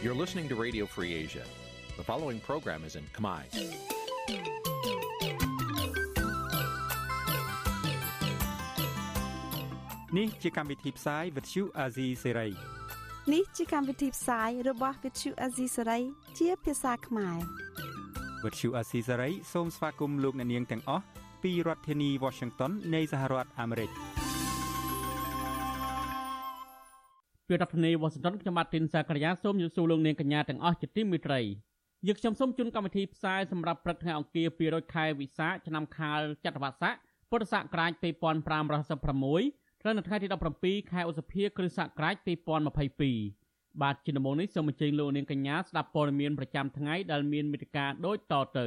You're listening to Radio Free Asia. The following program is in Khmer. នេះជាកម្មវិធីផ្សាយ Vuthu Azizi Serai នេះជាកម្មវិធីផ្សាយរបស់ Vuthu Azizi Serai ជាភាសាខ្មែរ Vuthu Azizi Serai សូមស្វាគមន៍លោកអ្នកនាងទាំងអស់ពីរដ្ឋធានី Washington នៃសហរដ្ឋអាមេរិក ពីរដ្ឋធានី Washington ខ្ញុំបាទទីនសាករាសូមជម្រាបសួរលោកនាងកញ្ញាទាំងអស់ជាទីមេត្រីយើងខ្ញុំសូមជូនកម្មវិធីផ្សាយសម្រាប់ព្រឹកថ្ងៃអង្គារ200ខែវិសាខឆ្នាំខាលចត្វាស័កពុរសករាជ2566ត្រូវនៅថ្ងៃទី17ខែឧសភាគ្រិស្តសករាជ2022បាទជាដំបូងនេះសូមអញ្ជើញលោកនាងកញ្ញាស្ដាប់ព័ត៌មានប្រចាំថ្ងៃដែលមានមេត្តាដូចតទៅ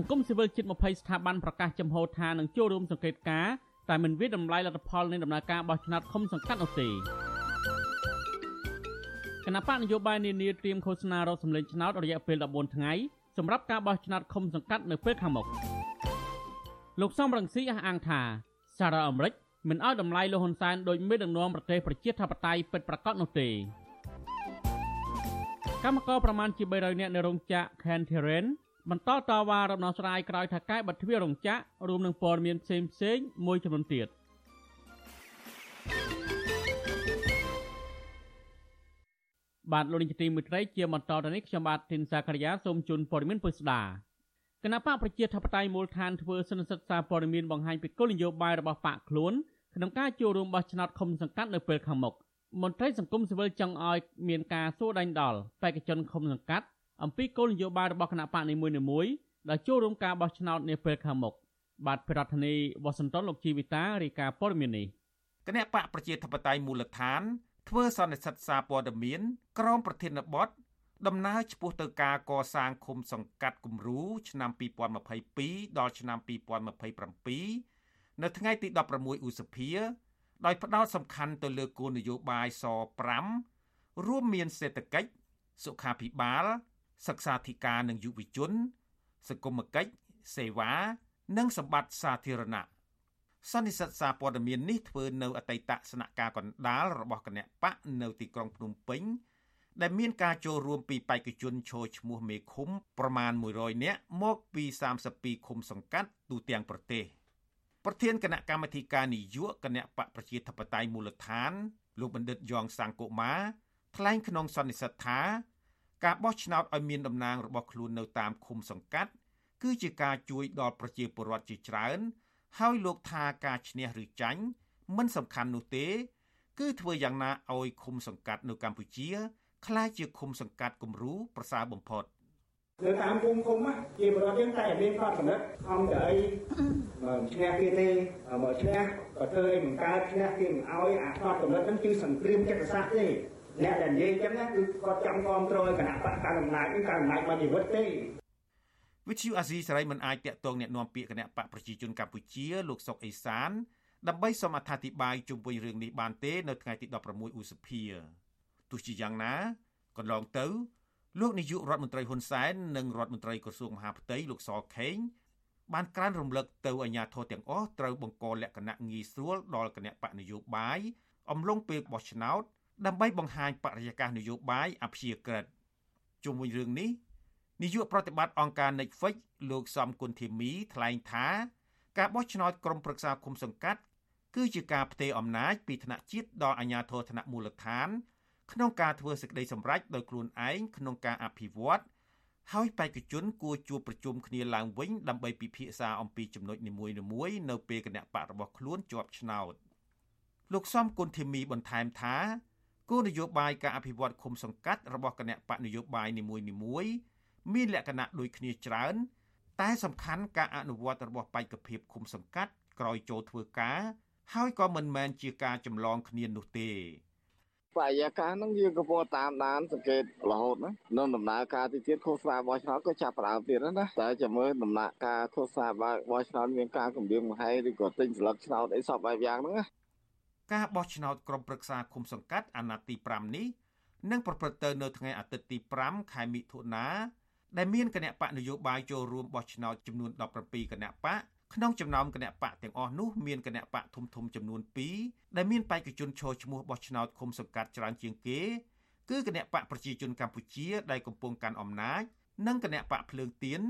ង្គមស៊ីវិលជិត20ស្ថាប័នប្រកាសចំហថានឹងចូលរួមសង្កេតការណ៍តែមិនវិតម្លៃលទ្ធផលនៃដំណើរការបោះឆ្នោតឃុំសង្កាត់នោះទេគណៈបកនយោបាយនានាត្រៀមឃោសនារកសម្លេងឆ្នោតរយៈពេល14ថ្ងៃសម្រាប់ការបោះឆ្នោតឃុំសង្កាត់នៅពេលខាងមុខលោកសំរងស៊ីអះអាងថាសារអាមេរិកមិនអោយតម្លៃលោកហ៊ុនសែនដោយមេដឹកនាំប្រទេសប្រជាធិបតេយ្យពិតប្រាកដនោះទេកម្មករប្រមាណជា300នាក់នៅរោងចក្រ Canterbury បន្តតវ៉ារំដោះស្រាយក្រោយថាកែបិទទ្វាររោងចក្ររួមនឹងព័ត៌មានផ្សេងផ្សេងមួយចំនួនទៀតបាទលោកនាយកទីមេត្រីជាបន្តទៅនេះខ្ញុំបាទធីនសាករិយាសូមជូនព័ត៌មានពុស្ដាគណៈបកប្រជាធិបតេយ្យមូលដ្ឋានធ្វើសន្និសីទសារព័ត៌មានបង្ហាញពីគោលនយោបាយរបស់បកខ្លួនក្នុងការចូលរួមបោះឆ្នោតឃុំសង្កាត់នៅពេលខាងមុខមន្ត្រីសង្គមស៊ីវិលចង់ឲ្យមានការសួរដេញដោលបេក្ខជនឃុំសង្កាត់ អំពីគោលនយោបាយរបស់គណៈបកនីមួយៗដែលចូលរួមការបោះឆ្នោតនាពេលខាងមុខបាទប្រធានាធិបតីវ៉ាស៊ីនតោនលោកជីវិតារាយការណ៍ព័ត៌មាននេះគណៈបកប្រជាធិបតេយ្យមូលដ្ឋាន ធ្វើសន្និសីទសារព័ត៌មានក្រមប្រធានបទដំណើរឆ្ពោះទៅការកសាងឃុំសង្កាត់គំរូឆ្នាំ2022ដល់ឆ្នាំ2027នៅថ្ងៃទី16ឧសភាដោយផ្ដោតសំខាន់ទៅលើគោលនយោបាយស5រួមមានសេដ្ឋកិច្ចសុខាភិបាល សិក្សាធិការនិងយុវជនសង្គមគិច្ចសេវានិងសម្បត្តិសាធារណៈសន្និសីទសារព័ត៌មាននេះធ្វើនៅអតីតស្នាក់ការកណ្ដាលរបស់គណៈបកនៅទីក្រុងភ្នំពេញដែលមានការចូលរួមពីបេក្ខជនឈរឈ្មោះមេឃុំប្រមាណ100នាក់មកពី32ឃុំសង្កាត់ទូទាំងប្រទេសប្រធានគណៈកម្មាធិការនយោបាយគណៈបកប្រជាធិបតេយ្យមូលដ្ឋានលោកបណ្ឌិតយ៉ងសង្គមាថ្លែងក្នុងសន្និសីទថា ការបោះឆ្នោតឲ្យមានតំណាងរបស់ខ្លួននៅតាមឃុំសង្កាត់ គឺជាការជួយដល់ប្រជាពលរដ្ឋជាច្រើនហើយលោកថាការឈ្នះឬចាញ់មិនសំខាន់នោះទេ គឺធ្វើយ៉ាងណាឲ្យឃុំសង្កាត់នៅកម្ពុជាក្លាយជាឃុំសង្កាត់គំរូប្រសើរបំផុតនៅតាមភូមិឃុំជាបរិវត្តយើងតែមានផ្នត់កំណត់ខំទៅអីមិនឈ្នះគេទេមកឈ្នះក៏ធ្វើឲ្យមិនកើតឈ្នះគេមិនអោយអាផ្នត់កំណត់ហ្នឹងគឺសង្គ្រាមចិត្តសាស្ត្រទេ អ្នកដែលនិយាយចឹងណាគឺគាត់ចង់គ្រប់គ្រងគណៈបកកាន់អំណាចគឺកាន់អំណាចមកជីវិតទេវិទ្យុអាស៊ីសេរីមិនអាចតាក់ទងអ្នកនាំពាក្យគណៈបកប្រជាជនកម្ពុជាលោកសុកអេសានដើម្បីសូមអត្ថាធិប្បាយជុំវិញរឿងនេះបានទេនៅថ្ងៃទី16ឧសភាទោះជាយ៉ាងណាកន្លងទៅលោកនាយករដ្ឋមន្ត្រីហ៊ុនសែននិងរដ្ឋមន្ត្រីក្រសួងមហាផ្ទៃលោកសខេងបានក្រានរំលឹកទៅអាជ្ញាធរទាំងអស់ត្រូវបង្កលក្ខណៈងាយស្រួលដល់គណៈបកនយោបាយអំឡុងពេលបោះឆ្នោត ដើម្បីបង្ហាញបរិយាកាសនយោបាយអព្យាក្រឹតជុំវិញរឿងនេះនាយកប្រតិបត្តិអង្គការ Netflix លោកសំគុណធីមីថ្លែងថា ការបោះឆ្នោតក្រុមប្រឹក្សាគុំសង្កាត់ គឺជាការផ្ទេរអំណាចពីថ្នាក់ជាតិដល់អាជ្ញាធរថ្នាក់មូលដ្ឋាន ក្នុងការធ្វើសេចក្តីសម្រេចដោយខ្លួនឯងក្នុងការអភិវឌ្ឍហើយបេក្ខជនគួរជួបប្រជុំគ្នាឡើងវិញដើម្បីពិភាក្សាអំពីចំណុចនីមួយៗនៅពេលគណៈបករបស់ខ្លួនជាប់ឆ្នោតលោកសំគុណធីមីបន្ថែមថា គោលនយោបាយការអភិវឌ្ឍឃុំសង្កាត់របស់គណៈបកនយោបាយនីមួយៗមានលក្ខណៈដូចគ្នាច្រើន តែសំខាន់ការអនុវត្តរបស់បេក្ខភាពឃុំសង្កាត់ក្រោយចូលធ្វើការ ហើយក៏មិនមែនជាការចម្លងគ្នានោះទេបរិយាកាសហ្នឹងយើងក៏ពោតាមដានសង្កេតរហូតណានៅដំណើរការទីទៀតឃោសនាបោះឆ្នោតក៏ចាប់ផ្ដើមទៀតណាតែចាំមើលដំណាក់ការឃោសនាបោះឆ្នោតមានការគម្រាមកំហែងឬក៏ទិញស្លឹកឆ្នោតអីសពបែបយ៉ាងហ្នឹងណា ការបោះឆ្នោតក្រុមប្រឹក្សាឃុំសង្កាត់អាណត្តិទី5នេះនឹងប្រព្រឹត្តទៅនៅថ្ងៃអាទិត្យទី5ខែមិថុនាដែលមានគណៈបកនយោបាយចូលរួមបោះឆ្នោតចំនួន17គណៈបកក្នុងចំណោមគណៈបកទាំងអស់នោះមានគណៈបកធំធំចំនួន2ដែលមានបេក្ខជនឈរឈ្មោះបោះឆ្នោតឃុំសង្កាត់ច្រើនជាងគេគឺគណៈបកប្រជាជនកម្ពុជាដែលកំពុងកាន់អំណាចនិងគណៈបកភ្លើងទៀន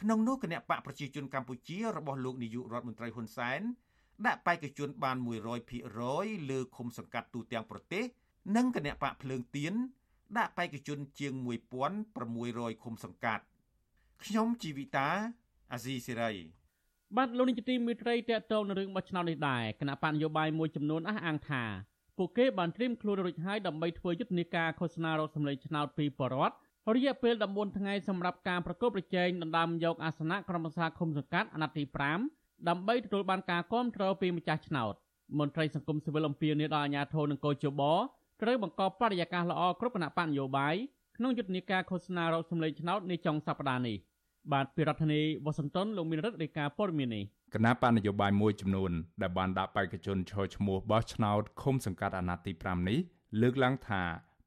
ក្នុងនោះគណៈបកប្រជាជនកម្ពុជារបស់លោកនាយករដ្ឋមន្ត្រីហ៊ុនសែន ដាក់បេក្ខជនបាន100%លើឃុំសង្កាត់ទូទាំងប្រទេស និងគណៈបកភ្លើងទៀនដាក់បេក្ខជនជាង1600ឃុំសង្កាត់ខ្ញុំជីវិតាអាស៊ីសេរីបាទលោកនាយកទីមេត្រីតេតតងនឹងរឿងបោះឆ្នោតនេះដែរគណៈបញ្ញយោបាយមួយចំនួនអះអាងថាពួកគេបានត្រៀមខ្លួនរួចហើយដើម្បីធ្វើយុទ្ធនាការឃោសនារកសម្លេងឆ្នោតពីបរដ្ឋរយៈពេល14ថ្ងៃសម្រាប់ការប្រកបប្រជែងដណ្ដើមយកអាសនៈក្រុមប្រឹក្សាឃុំសង្កាត់អាណត្តិទី5 ដើម្បីទទួលបានការគាំទ្រពីម្ចាស់ឆ្នោតមន្ត្រីសង្គមស៊ីវិលអំពាវនាវដល់អាជ្ញាធរនិងកោជបត្រូវបង្កបរិយាកាសល្អគ្រប់គណៈបកនយោបាយក្នុងយុទ្ធនាការឃោសនារកសម្លេងឆ្នោតនាចុងសប្តាហ៍នេះបាទពីរដ្ឋធានីវ៉ាស៊ីនតោនលោកមានរដ្ឋរាយការណ៍ព័ត៌មាននេះគណៈបកនយោបាយមួយចំនួនដែលបានដាក់បេក្ខជនឈរឈ្មោះបោះឆ្នោតឃុំសង្កាត់អាណត្តិទី5នេះលើកឡើងថា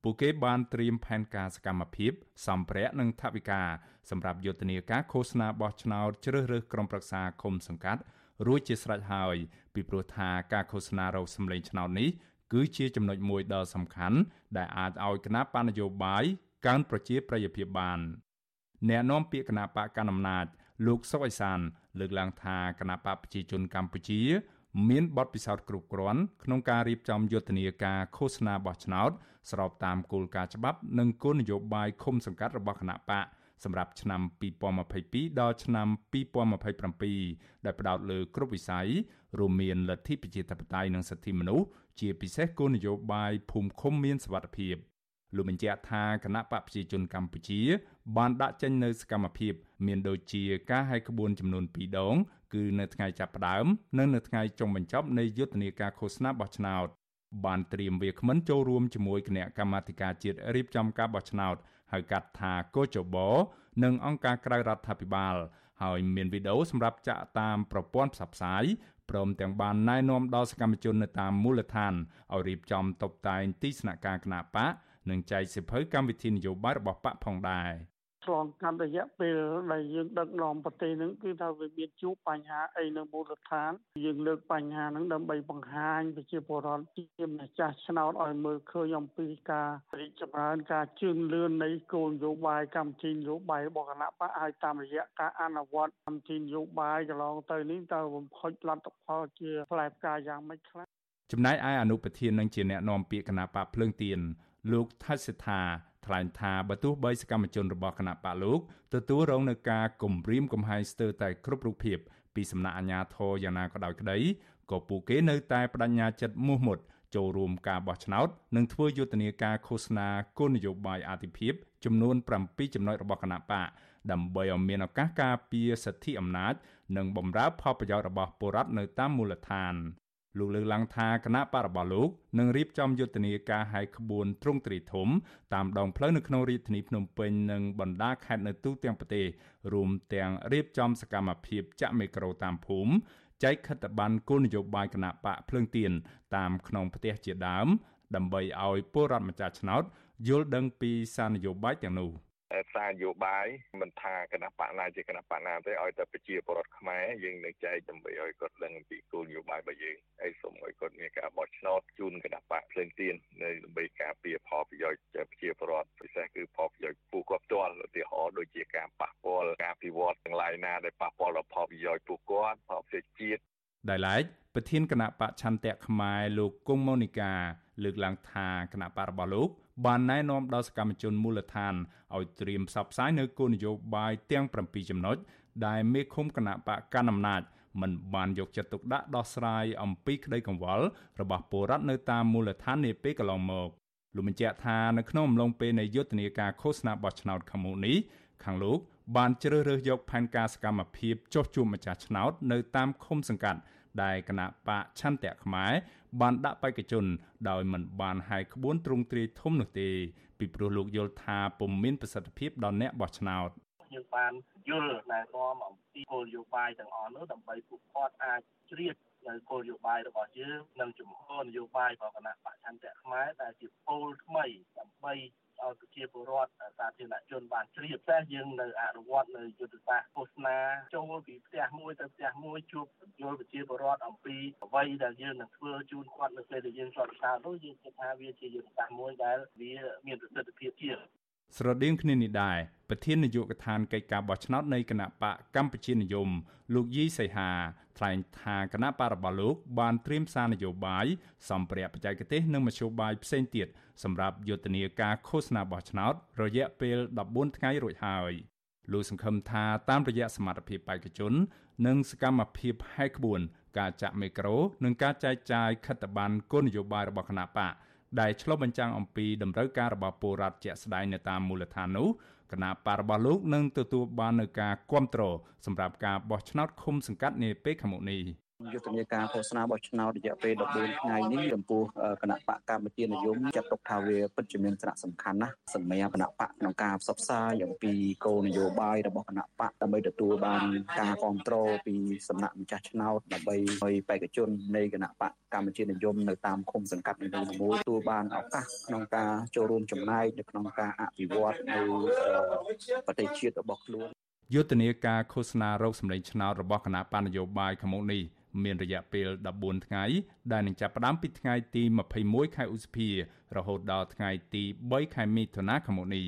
ពួកគេបានត្រៀមផែនការសកម្មភាពសម្ភារៈនិងថវិកាសម្រាប់យុទ្ធនាការឃោសនាបោះឆ្នោតជ្រើសរើសក្រុមប្រឹក្សាឃុំសង្កាត់រួចជាស្រេចហើយពីព្រោះថាការឃោសនារោគសម្លេងឆ្នោតនេះគឺជាចំណុចមួយដ៏សំខាន់ដែលអាចឲ្យគណៈបណ្ឌនយោបាយកើនប្រជាប្រិយភាពបានអ្នកនាំពាក្យគណៈបកកណ្ដាលអំណាចលោកសុកអេសាន លើកឡើងថាគណៈបកប្រជាជនកម្ពុជា មានបទពិសោធន៍គ្រប់គ្រាន់ក្នុងការរៀបចំយុទ្ធនាការឃោសនាបោះឆ្នោត ស្របតាមគោលការណ៍ច្បាប់និងគោលនយោបាយឃុំសង្កាត់របស់គណៈបកសម្រាប់ឆ្នាំ2022ដល់ឆ្នាំ2027ដែលផ្ដោតលើគ្រប់វិស័យរួមមានលទ្ធិប្រជាធិបតេយ្យនិងសិទ្ធិមនុស្សជាពិសេសគោលនយោបាយភូមិឃុំមានសវត្ថិភាពលោកបញ្ជាក់ថាគណៈបកប្រជាជនកម្ពុជា បានដាក់ចេញនៅសកម្មភាព មានដូចជាការហែកក្បួនចំនួន2ដង គឺនៅថ្ងៃចាប់ផ្ដើម និងនៅថ្ងៃចុងបញ្ចប់នៃយុទ្ធនាការឃោសនាបោះឆ្នោត បានត្រៀមវាគ្មិនចូលរួមជាមួយគណៈកម្មាធិការជាតិរៀបចំការបោះឆ្នោតហៅកាត់ថាកោចបនិងអង្គការក្រៅរដ្ឋាភិបាល ហើយមានវីដេអូសម្រាប់ចាក់តាមប្រព័ន្ធផ្សព្វផ្សាយព្រមទាំងបានណែនាំដល់សកម្មជននៅតាមមូលដ្ឋានឲ្យរៀបចំតុបតែងទីស្នាក់ការគណៈបកនិងចែកសិភៅកម្មវិធីនយោបាយរបស់បកផងដែរ ឆ្លងកាត់រយៈពេលដែលយើងដឹកនាំប្រទេសហ្នឹងគឺថាវាមានជួបបញ្ហាអីនៅមូលដ្ឋានយើងលើកបញ្ហាហ្នឹងដើម្បីបង្ហាញប្រជាពលរដ្ឋជាម្ចាស់ឆ្នោតឲ្យមើលឃើញអំពីការរីកចម្រើនការជឿនលឿននៃគោលនយោបាយកម្មវិធីនយោបាយរបស់គណៈបកឲ្យតាមរយៈការអនុវត្តកម្មវិធីនយោបាយកន្លងទៅនេះតើបំផុចលទ្ធផលជាផ្លែផ្កាយ៉ាងម៉េចខ្លះចំណែកឯអនុប្រធាននឹងជាអ្នកនាំពាក្យគណៈបកភ្លើងទៀនលោកថៃសិដ្ឋាថ្លែងថាបើទោះបីសកម្មជនរបស់គណៈបកលោកទទួលរងនឹងការគំរាមកំហែងស្ទើរតែគ្រប់រូបភាពពីសំណាក់អាជ្ញាធរយ៉ាងណាក៏ដោយក្តីក៏ពួកគេនៅតែបដិញ្ញាចិត្តមោះមុតចូលរួមការបោះឆ្នោតនិងធ្វើយុទ្ធនាការឃោសនាគោលនយោបាយអាទិភាពចំនួន7ចំណុចរបស់គណៈបកដើម្បីឲ្យមានឱកាសការពារសិទ្ធិអំណាច និងបម្រើផលប្រយោជន៍របស់ពលរដ្ឋនៅតាមមូលដ្ឋាន លោកលើកឡើងថាគណៈបករបស់លោកនឹងរៀបចំយុទ្ធនាការហែកក្បួនទ្រង់ទ្រីធំតាមដងផ្លូវនៅក្នុងរាជធានីភ្នំពេញនិងបណ្ដាខេត្តនៅទូទាំងប្រទេសរួមទាំងរៀបចំសកម្មភាពចាក់មេក្រូតាមភូមិចែកខិត្តប័ណ្ណគោលនយោបាយគណៈបកភ្លើងទៀនតាមក្នុងផ្ទះជាដើម ដើម្បីឲ្យពលរដ្ឋម្ចាស់ឆ្នោតយល់ដឹងពីសារនយោបាយទាំងនោះ។ សារនយោបាយមិនថាគណៈបកណាជាគណៈបកណាទេឲ្យតែប្រជាពលរដ្ឋខ្មែរយើងនឹងចែកដើម្បីឲ្យគាត់ដឹងអំពីគោលនយោបាយរបស់យើងហើយសូមឲ្យគាត់មានការបោះឆ្នោតជូនគណៈបកភ្លើងទៀននៅដើម្បីការពារផលប្រយោជន៍ប្រជាពលរដ្ឋពិសេសគឺផលប្រយោជន៍ពួកគាត់ផ្ទាល់ឧទាហរណ៍ដូចជាការប៉ះពាល់ការពិវត្តទាំងឡាយណាដែលប៉ះពាល់ដល់ផលប្រយោជន៍ពួកគាត់ផលប្រយោជន៍ជាតិដែលឡែកប្រធានគណៈបកឆន្ទៈខ្មែរលោកគង់ម៉ូនីកា លើកឡើងថាគណៈបករបស់លោកបានណែនាំដល់សកម្មជនមូលដ្ឋានឲ្យត្រៀមផ្សព្វផ្សាយនៅគោលនយោបាយទាំង7ចំណុចដែលមេឃុំគណៈបកកណ្ដាលអំណាចមិនបានយកចិត្តទុកដាក់ដោះស្រាយអំពីក្តីកង្វល់របស់ពលរដ្ឋនៅតាមមូលដ្ឋាននាពេលកន្លងមកលោកបញ្ជាក់ថានៅក្នុងអំឡុងពេលនៃយុទ្ធនាការឃោសនាបោះឆ្នោតខាងមុខនេះខាងលោកបានជ្រើសរើសយកផែនការសកម្មភាពចុះជួបម្ចាស់ឆ្នោតនៅតាមឃុំសង្កាត់ដែលគណៈបកឆន្ទៈខ្មែរ បានដាក់បេក្ខជន ដោយមិនបានហាយក្បួនទ្រង់ទ្រាយធំនោះទេពីព្រោះលោកយល់ថាពុំមានប្រសិទ្ធភាពដល់អ្នកបោះឆ្នោតយើងបានយល់ណែនាំអំពីគោលនយោបាយទាំងអស់នោះដើម្បីពួកគាត់អាចជ្រៀតនៅគោលនយោបាយរបស់យើងនិងជំហរនយោបាយរបស់គណៈបច្ឆន្ទៈខ្មែរដែលជាពលថ្មីដើម្បី ឲ្យប្រជាពលរដ្ឋសាធារណជនបានជ្រាបតែយើងនៅអនុវត្តនៅយុទ្ធសាស្ត្រឃោសនាចូលពីផ្ទះមួយទៅផ្ទះមួយជួបយល់ប្រជាពលរដ្ឋអំពីអ្វីដែលយើងនឹងធ្វើជូនគាត់នៅពេលដែលយើងជាប់ចោលនោះយើងគិតថាវាជាយុទ្ធសាស្ត្រមួយដែលវាមានប្រសិទ្ធភាពជាង ស្រដៀងគ្នានេះដែរប្រធាននាយកដ្ឋានកិច្ចការបោះឆ្នោតនៃគណៈបកកម្ពុជានិយម លោកយីសីហាថ្លែងថាគណៈបករបស់លោកបានត្រៀមសារនយោបាយសម្ភារៈបច្ចេកទេសនិងមធ្យោបាយផ្សេងទៀតសម្រាប់យុទ្ធនាការឃោសនាបោះឆ្នោត រយៈពេល14ថ្ងៃរួចហើយលោកសង្ឃឹមថាតាមរយៈសមត្ថភាពបេក្ខជន និងសកម្មភាពហែកក្បួន ការចាក់មីក្រូ និងការចែកចាយខិត្តប័ណ្ណគោលនយោបាយរបស់គណៈបក ដែលឆ្លុះបញ្ចាំងអំពីតម្រូវការរបស់ពលរដ្ឋជាក់ស្ដែងនៅតាមមូលដ្ឋាននោះគណៈបករបស់លោកនឹងទទួលបាននូវការគ្រប់គ្រងសម្រាប់ការបោះឆ្នោតឃុំសង្កាត់នាពេលខាងមុខនេះ យុទ្ធនាការឃោសនាបោះឆ្នោតរយៈពេល14ថ្ងៃនេះចំពោះគណៈបកកម្ពុជានិយមចាត់ទុកថាវាពិតជាមានសារៈសំខាន់ណាស់សម្រាប់គណៈបកក្នុងការផ្សព្វផ្សាយអំពីគោលនយោបាយរបស់គណៈបកដើម្បីទទួលបានការគ្រប់គ្រងពីសំណាក់ម្ចាស់ឆ្នោតដើម្បីឲ្យបេក្ខជននៃគណៈបកកម្ពុជានិយមនៅតាមឃុំសង្កាត់នីមួយៗទទួលបានឱកាសក្នុងការចូលរួមចំណែកនៅក្នុងការអភិវឌ្ឍនៅប្រទេសជាតិរបស់ខ្លួនយុទ្ធនាការឃោសនារោគសម្លេងឆ្នោតរបស់គណៈបណ្ឌនយោបាយខាងមុខនេះ មានរយៈពេល14ថ្ងៃដែលនឹងចាប់ផ្ដើមពីថ្ងៃទី21ខែឧសភារហូតដល់ថ្ងៃទី3ខែមិថុនាឆ្នាំនេះ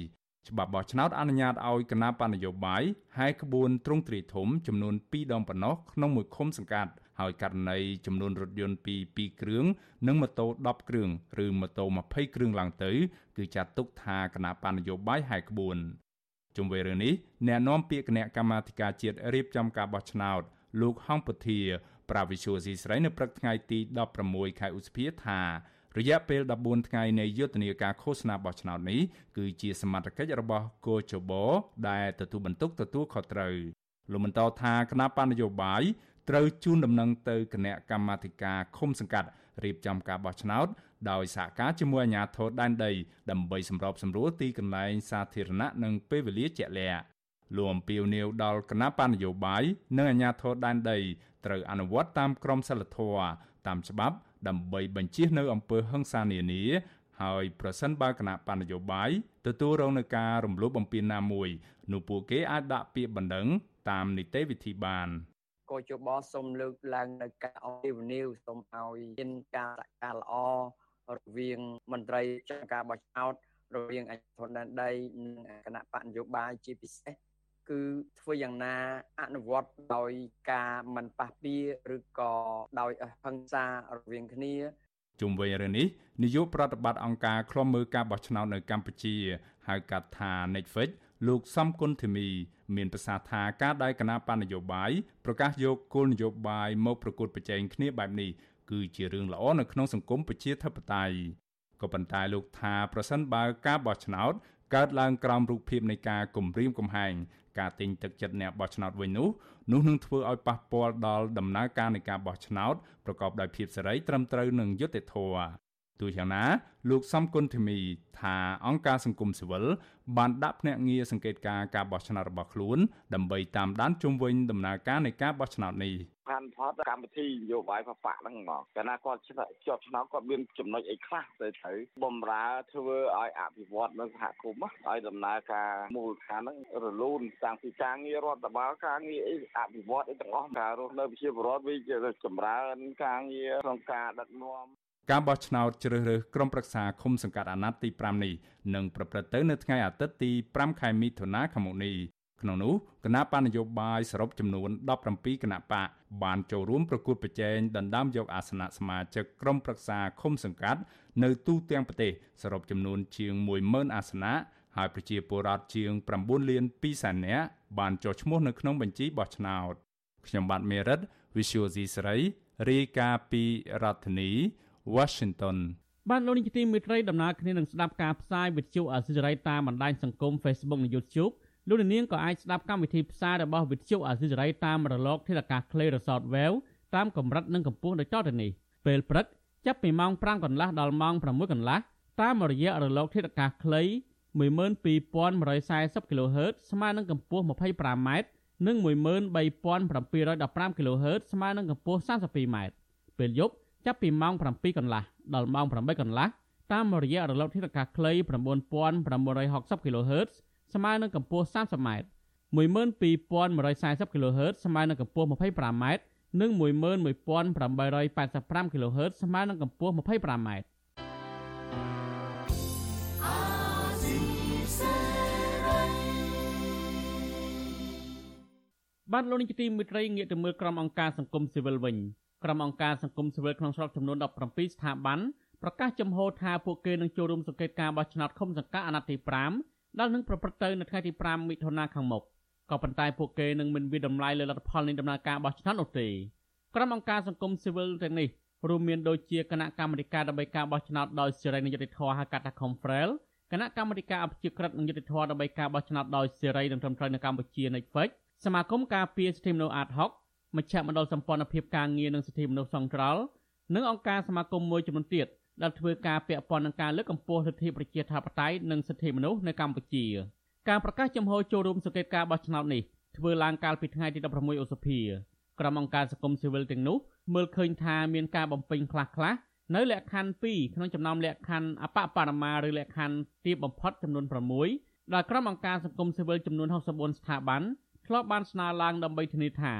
ច្បាប់បោះឆ្នោតអនុញ្ញាតឲ្យគណៈបណ្ឌនយោបាយហែកក្បួនទ្រង់ទ្រាយធំចំនួន2ដងប៉ុណ្ណោះក្នុងមួយឃុំសង្កាត់ហើយករណីចំនួនរថយន្តពី2គ្រឿងនិងម៉ូតូ10គ្រឿងឬម៉ូតូ20គ្រឿងឡើងទៅ គឺចាត់ទុកថាគណៈបណ្ឌនយោបាយហែកក្បួនជុំវិញរឿងនេះអ្នកនាំពាក្យគណៈកម្មាធិការជាតិរៀបចំការបោះឆ្នោតលោកហងពុធា ប្រាវិសុយស៊ីស្រីនៅព្រឹកថ្ងៃទី16ខែឧសភាថារយៈពេល14ថ្ងៃនៃយុទ្ធនាការឃោសនាបោះឆ្នោតនេះគឺជាសមត្ថកិច្ចរបស់គោចបដែលទទួលបន្ទុកទទួលខុសត្រូវលោកបន្តថាគណៈបញ្ញយោបាយត្រូវជូនដំណឹងទៅគណៈកម្មាធិការឃុំសង្កាត់រៀបចំការបោះឆ្នោតដោយសហការជាមួយអាជ្ញាធរដែនដីដើម្បីសម្របសម្រួលទីកន្លែងសាធារណៈនិងពេលវេលាជាក់លាក់ លោកអំពីវនីវដល់គណៈបញ្ញយោបាយនិងអាជ្ញាធរដែនដីត្រូវអនុវត្តតាមក្រមសីលធម៌តាមច្បាប់ ដើម្បីបញ្ជៀសនៅអំពើហិង្សានានាហើយប្រសិនបើគណៈបណ្ឌនយោបាយទទួលរងនឹងការរំលោភបំពានណាមួយនោះពួកគេអាចដាក់ពាក្យបណ្ដឹងតាមនីតិវិធីបានកោជបសូមលើកឡើងនៅការអភិវឌ្ឍសូមឲ្យមានការសហការល្អរវាងមន្ត្រីចង្ការបោះឆ្នោតរវាងអាជ្ញាធរដែនដីនិងគណៈបកនយោបាយជាពិសេស គឺធ្វើយ៉ាងណាអនុវត្តដោយការមិនប៉ះពាល់ឬក៏ដោយហិង្សារវាងគ្នាជុំវិញរឿងនេះនាយកប្រតិបត្តិអង្គការឃ្លាំមើលការបោះឆ្នោតនៅកម្ពុជាហៅកាត់ថា Netflix លោកសំគុណធីមីមានប្រសាសន៍ថាការដែលគណៈបណ្ឌនយោបាយប្រកាសយកគោលនយោបាយមកប្រកួតប្រជែងគ្នាបែបនេះគឺជារឿងល្អនៅក្នុងសង្គមប្រជាធិបតេយ្យក៏ប៉ុន្តែលោកថាប្រសិនបើការបោះឆ្នោតកើតឡើងក្រោមរូបភាពនៃការគំរាមកំហែង ការទិញទឹកចិត្តអ្នកបោះឆ្នោតវិញនោះនោះនឹងធ្វើឲ្យប៉ះពាល់ដល់ដំណើរការនៃការបោះឆ្នោតប្រកបដោយភាពសេរីត្រឹមត្រូវនិងយុត្តិធម៌ ទោះយ៉ាងណាលោកសំគុណធីមីថាអង្គការសង្គមស៊ីវិលបានដាក់ភ្នាក់ងារសង្កេតការការបោះឆ្នោតរបស់ខ្លួនដើម្បីតាមដានជុំវិញដំណើរការនៃការបោះឆ្នោតនេះផានផតកម្មវិធីនយោបាយបពហ្នឹងហ្មងកាលណាគាត់ជាប់ឆ្នោតគាត់មានចំណុចអីខ្លះទៅត្រូវបំរើធ្វើឲ្យអភិវឌ្ឍនៅសហគមន៍ឲ្យដំណើរការមូលដ្ឋានហ្នឹងរលូនតាំងពីការងាររដ្ឋបាលការងារអីអភិវឌ្ឍអីទាំងអស់ការរស់នៅប្រជាពលរដ្ឋវាជាចម្រើនការងារក្នុងការដឹកនាំ ការបោះឆ្នោតជ្រើសរើសក្រុមប្រឹក្សាឃុំសង្កាត់អាណត្តិទី5នេះនឹងប្រព្រឹត្តទៅនៅថ្ងៃអាទិត្យទី5ខែមិថុនាឆ្នាំនេះក្នុងនោះគណៈបណ្ឌនយោបាយសរុបចំនួន17គណៈបកបានចូលរួមប្រកួតប្រជែងដណ្ដើមយកអាសនៈសមាជិកក្រុមប្រឹក្សាឃុំសង្កាត់នៅទូទាំងប្រទេសសរុបចំនួនជាង10000អាសនៈហើយប្រជាពលរដ្ឋជាង9លាន2សែននាក់បានចុះឈ្មោះនៅក្នុងបញ្ជីបោះឆ្នោតខ្ញុំបាទមេរិត Visual C ស្រីរាយការណ៍ពីរដ្ឋធានី Washington បានលោកនាយកទីមេត្រីដំណើរគ្នានឹងស្ដាប់ការផ្សាយវិទ្យុអសិរ័យតាមបណ្ដាញសង្គម Facebook និង YouTube លោកនាងក៏អាចស្ដាប់កម្មវិធីផ្សាយរបស់វិទ្យុអសិរ័យតាមរលកធាតុអាកាសខ្លីឬ Shortwave តាមកម្រិតនិងកម្ពស់ដូចតទៅនេះពេលព្រឹកចាប់ពីម៉ោង5កន្លះដល់ម៉ោង6កន្លះតាមរយៈរលកធាតុអាកាសខ្លី12140 kHz ស្មើនឹងកម្ពស់ 25m និង13715 kHz ស្មើនឹងកម្ពស់ 32m ពេលយប់ ចាប់ពីម៉ោង7កន្លះដល់ម៉ោង8កន្លះតាមរយៈរលកធាតុអាកាសខ្លី9960 kHz ស្មើនឹងកម្ពស់ 30m 12140 kHz ស្មើនឹងកម្ពស់ 25m និង11885 kHz ស្មើនឹងកម្ពស់ 25m បានលោកនាយកទីមេត្រីងាកទៅមើលក្រុមអង្គការសង្គមស៊ីវិលវិញ ក្រុមអង្គការសង្គមស៊ីវិលក្នុងស្រុកចំនួន17ស្ថាប័នប្រកាសចំហថាពួកគេនឹងចូលរួមសង្កេតការបោះឆ្នោតឃុំសង្កាត់អាណត្តិទី5ដែលនឹងប្រព្រឹត្តទៅនៅថ្ងៃទី5មិថុនាខាងមុខក៏ប៉ុន្តែពួកគេនឹងមិនវិតម្លៃលើលទ្ធផលនៃដំណើរការបោះឆ្នោតនោះទេក្រុមអង្គការសង្គមស៊ីវិលទាំងនេះរួមមានដូចជាគណៈកម្មាធិការដើម្បីការបោះឆ្នោតដោយសេរីនិងយុត្តិធម៌ហៅកាត់ថា Confrel គណៈកម្មាធិការអភិជាក្រិតនិងយុត្តិធម៌ដើម្បីការបោះឆ្នោតដោយសេរីនិងត្រឹមត្រូវនៅកម្ពុជា NEFEC សមាគមការពារសិទ្ធិមនុស្សអាត60 មជ្ឈមណ្ឌលសម្ព័ន្ធភាពការងារនិងសិទ្ធិមនុស្សសង្ត្រល់និងអង្គការសមាគមមួយចំនួនទៀតដែលធ្វើការពាក់ព័ន្ធនឹងការលើកកម្ពស់សិទ្ធិប្រជាធិបតេយ្យនិងសិទ្ធិមនុស្សនៅកម្ពុជាការប្រកាសចំហចូលរួមសង្កេតការបោះឆ្នោតនេះធ្វើឡើងកាលពីថ្ងៃទី16ឧសភាក្រុមអង្គការសង្គមស៊ីវិលទាំងនោះមើលឃើញថាមានការបំពេញខ្លះៗនៅលក្ខខណ្ឌ2ក្នុងចំណោមលក្ខខណ្ឌអបបរមាឬលក្ខខណ្ឌទាបបំផុតចំនួន6ដែលក្រុមអង្គការសង្គមស៊ីវិលចំនួន64ស្ថាប័នធ្លាប់បានស្នើឡើងដើម្បីធានាថា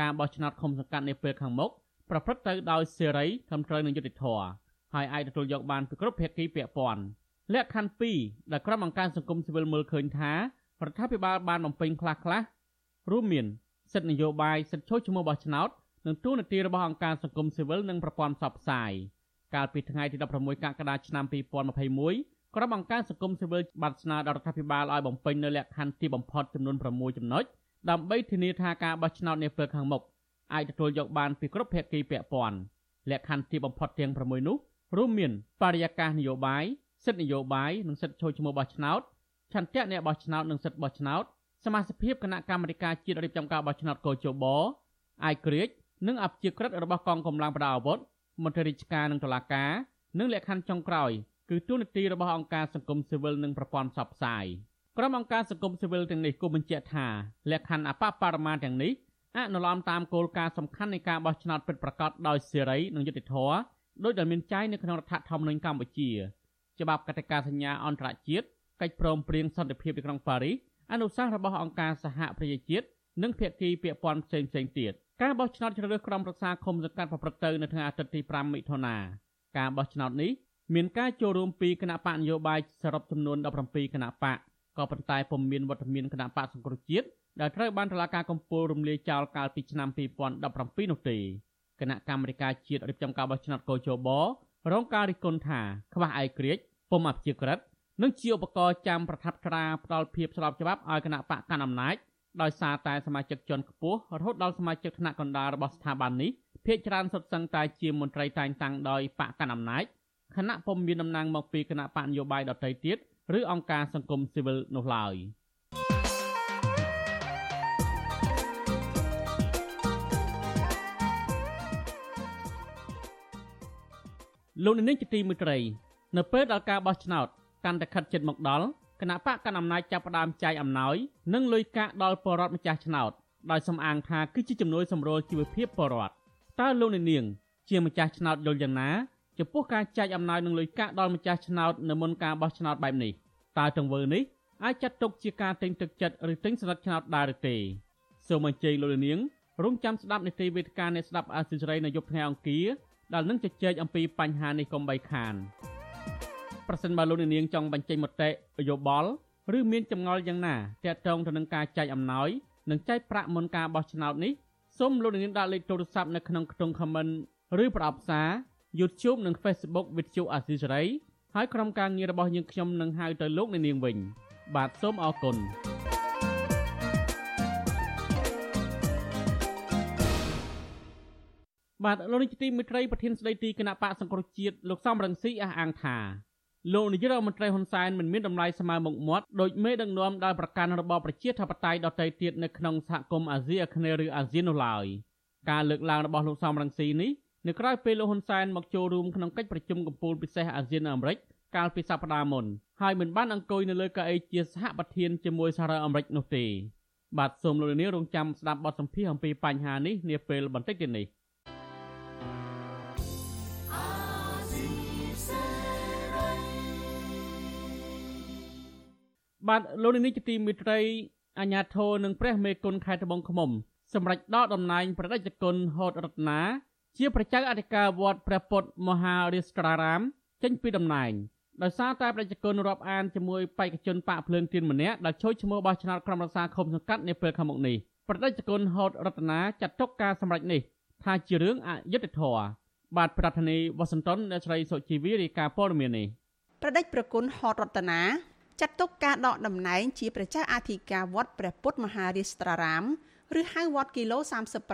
ការបោះឆ្នោតឃុំសង្កាត់នាពេលខាងមុខប្រព្រឹត្តទៅដោយសេរីត្រឹមត្រូវនិងយុត្តិធម៌ហើយអាចទទួលយកបានពីគ្រប់ភាគីពាក់ព័ន្ធលក្ខខណ្ឌ2ដែលក្រុមអង្គការសង្គមស៊ីវិលមើលឃើញថារដ្ឋាភិបាលបានបំពេញខ្លះខ្លះរួមមានសិទ្ធិនយោបាយសិទ្ធិចូលឈ្មោះបោះឆ្នោតនិងទូនាទីរបស់អង្គការសង្គមស៊ីវិលនិងប្រព័ន្ធផ្សព្វផ្សាយកាលពីថ្ងៃទី16កក្កដាឆ្នាំ2021ក្រុមអង្គការសង្គមស៊ីវិលបានស្នើដល់រដ្ឋាភិបាលឲ្យបំពេញនៅលក្ខខណ្ឌទីបំផុតចំនួន6ចំណុច ដើម្បីធានាថាការបោះឆ្នោតនាពេលខាងមុខអាចទទួលយកបានពីគ្រប់ភាគីពាក់ព័ន្ធលក្ខខណ្ឌទីបំផុតទាំង6នោះរួមមានបរិយាកាសនយោបាយសិទ្ធិនយោបាយនិងសិទ្ធិចូលឈ្មោះបោះឆ្នោតឆន្ទៈអ្នកបោះឆ្នោតនិងសិទ្ធិបោះឆ្នោតសមាជិកគណៈកម្មាធិការជាតិរៀបចំការបោះឆ្នោតកោជបអាយក្រិចនិងអភិជាក្រិតរបស់កងកម្លាំងប្រដាប់អាវុធមន្ត្រីរាជការនិងតុលាការនិងលក្ខខណ្ឌចុងក្រោយគឺទូនាទីរបស់អង្គការសង្គមស៊ីវិលនិងប្រព័ន្ធផ្សព្វផ្សាយ ក្រុមអង្គការសង្គមស៊ីវិលទាំងនេះក៏បញ្ជាក់ថាលក្ខខណ្ឌអបបរមាទាំងនេះអនុលោមតាមគោលការណ៍សំខាន់នៃការបោះឆ្នោតពិតប្រាកដដោយសេរីនិងយុត្តិធម៌ដោយដែលមានចែងនៅក្នុងរដ្ឋធម្មនុញ្ញកម្ពុជាច្បាប់កតិកាសញ្ញាអន្តរជាតិកិច្ចព្រមព្រៀងសន្តិភាពទីក្រុងប៉ារីសអនុសាសន៍របស់អង្គការសហប្រជាជាតិនិងភាគីពាក់ព័ន្ធផ្សេងៗទៀតការបោះឆ្នោតជ្រើសរើសក្រុមប្រឹក្សាឃុំសង្កាត់ប្រព្រឹត្តទៅនៅថ្ងៃអាទិត្យទី5មិថុនាការបោះឆ្នោតនេះមានការចូលរួមពីគណៈបកនយោបាយសរុបចំនួន17គណៈបក ក៏ប៉ុន្តែពុំមានវត្តមានគណៈបកសង្គ្រោះជាតិដែលត្រូវបានតុលាការកំពូលរំលាយចោលកាលពីឆ្នាំ2017នោះទេគណៈកម្មាធិការជាតិរៀបចំការបោះឆ្នោតកោជបរងការរិះគន់ថាខ្វះឯករាជ្យពុំអភិជាក្រិតនិងជាឧបករណ៍ចាំប្រថាប់ត្រាផ្ដាល់ភាពស្របច្បាប់ឲ្យគណៈបកកណ្ដាលអំណាចដោយសារតែសមាជិកជាន់ខ្ពស់រហូតដល់សមាជិកថ្នាក់កណ្ដាលរបស់ស្ថាប័ននេះភាគច្រើនសុទ្ធសឹងតែជាមន្ត្រីតែងតាំងដោយបកកណ្ដាលអំណាចគណៈពុំមានតំណែងមកពីគណៈបកនយោបាយដទៃទៀត ឬអង្គការសង្គមស៊ីវិលនោះឡើយលោកនាងជាទីមេត្រី នៅពេលដល់ការបោះឆ្នោតកាន់តែខិតជិតមកដល់គណៈបកកណ្ដាលអំណាចចាប់ផ្ដើមចែកអំណោយនិងលុយកាក់ដល់ពលរដ្ឋម្ចាស់ឆ្នោតដោយសំអាងថាគឺជាជំនួយសម្រួលជីវភាពពលរដ្ឋតើលោកនាង ជាម្ចាស់ឆ្នោតយល់យ៉ាងណា ចំពោះការចែកអំណោយនិងលុយកាក់ដល់ម្ចាស់ឆ្នោតនៅមុនការបោះឆ្នោតបែបនេះតើទង្វើនេះអាចចាត់ទុកជាការទិញទឹកចិត្តឬទិញសម្លឹកឆ្នោតដែរឬទេសូមអញ្ជើញលោកនាងរងចាំស្ដាប់នីតិវេទិកាអ្នកស្ដាប់អាស៊ីសេរីនៅយប់ថ្ងៃអង្គារដែលនឹងជជែកអំពីបញ្ហានេះកុំបីខានប្រសិនបើលោកនាងចង់បញ្ចេញមតិយោបល់ឬមានចម្ងល់យ៉ាងណាទាក់ទងទៅនឹងការចែកអំណោយនិងចែកប្រាក់មុនការបោះឆ្នោតនេះសូមលោកនាងដាក់លេខទូរស័ព្ទនៅក្នុងខ្ទង់ comment ឬប្រអប់សារ YouTube និង Facebook វិទ្យុអាស៊ីសេរីហើយក្រុមការងាររបស់យើងខ្ញុំនឹងហៅទៅលោកនាងវិញ បាទសូមអរគុណបាទលោកនាយកទីមេត្រីប្រធានស្ដីទីគណៈបកសង្គ្រោះជាតិលោកសំរងស៊ីអះអាងថាលោកនាយករដ្ឋមន្ត្រីហ៊ុនសែនមិនមានតម្លៃស្មើមុខមាត់ដោយមេដឹកនាំដែលប្រកាន់របបប្រជាធិបតេយ្យដទៃទៀតនៅក្នុងសហគមន៍អាស៊ីអាគ្នេយ៍ឬអាស៊ាននោះឡើយការលើកឡើងរបស់លោកសំរងស៊ីនេះ នៅក្រៅពេលលោកហ៊ុនសែនមកចូលរួមក្នុងកិច្ចប្រជុំកំពូលពិសេសអាស៊ានអាមេរិកកាលពីសប្តាហ៍មុនហើយមិនបានអង្គុយនៅលើកៅអីជាសហប្រធានជាមួយសហរដ្ឋអាមេរិកនោះទេបាទសូមលោកលានរងចាំស្ដាប់បទសម្ភាសន៍អំពីបញ្ហានេះនាពេលបន្តិចទៀតនេះបាទលោកលានជាទីមេត្រីអាញាធរនិងព្រះមេគុណខេត្តត្បូងឃ្មុំសម្រាប់ដកតំណែងប្រតិជគុណហូតរតនា ជាប្រជាអធិការវត្តព្រះពុទ្ធមហារាជត្រារាម ចេញពីតំណែងដោយសារតែប្រជាជនរាប់អានជាមួយបេក្ខជនបាក់ភ្លើងទៀនម្នាក់ដែលចូលឈ្មោះបោះឆ្នោតក្រុមរក្សាឃុំសង្កាត់នាពេលខាងមុខនេះប្រជាជនហូតរតនាចាត់ទុកការសម្រេចនេះថាជារឿងអយុត្តិធម៌បាទប្រធានាធិបតីវ៉ាស៊ីនតោនអ្នកស្រីសុជីវីរាយការណ៍ព័ត៌មាននេះប្រដេចប្រគុណហតរតនាចាត់ទុកការដកតំណែងជាប្រជាអធិការវត្តព្រះពុទ្ធមហារាជត្រារាម ឬហៅវត្តគីឡូ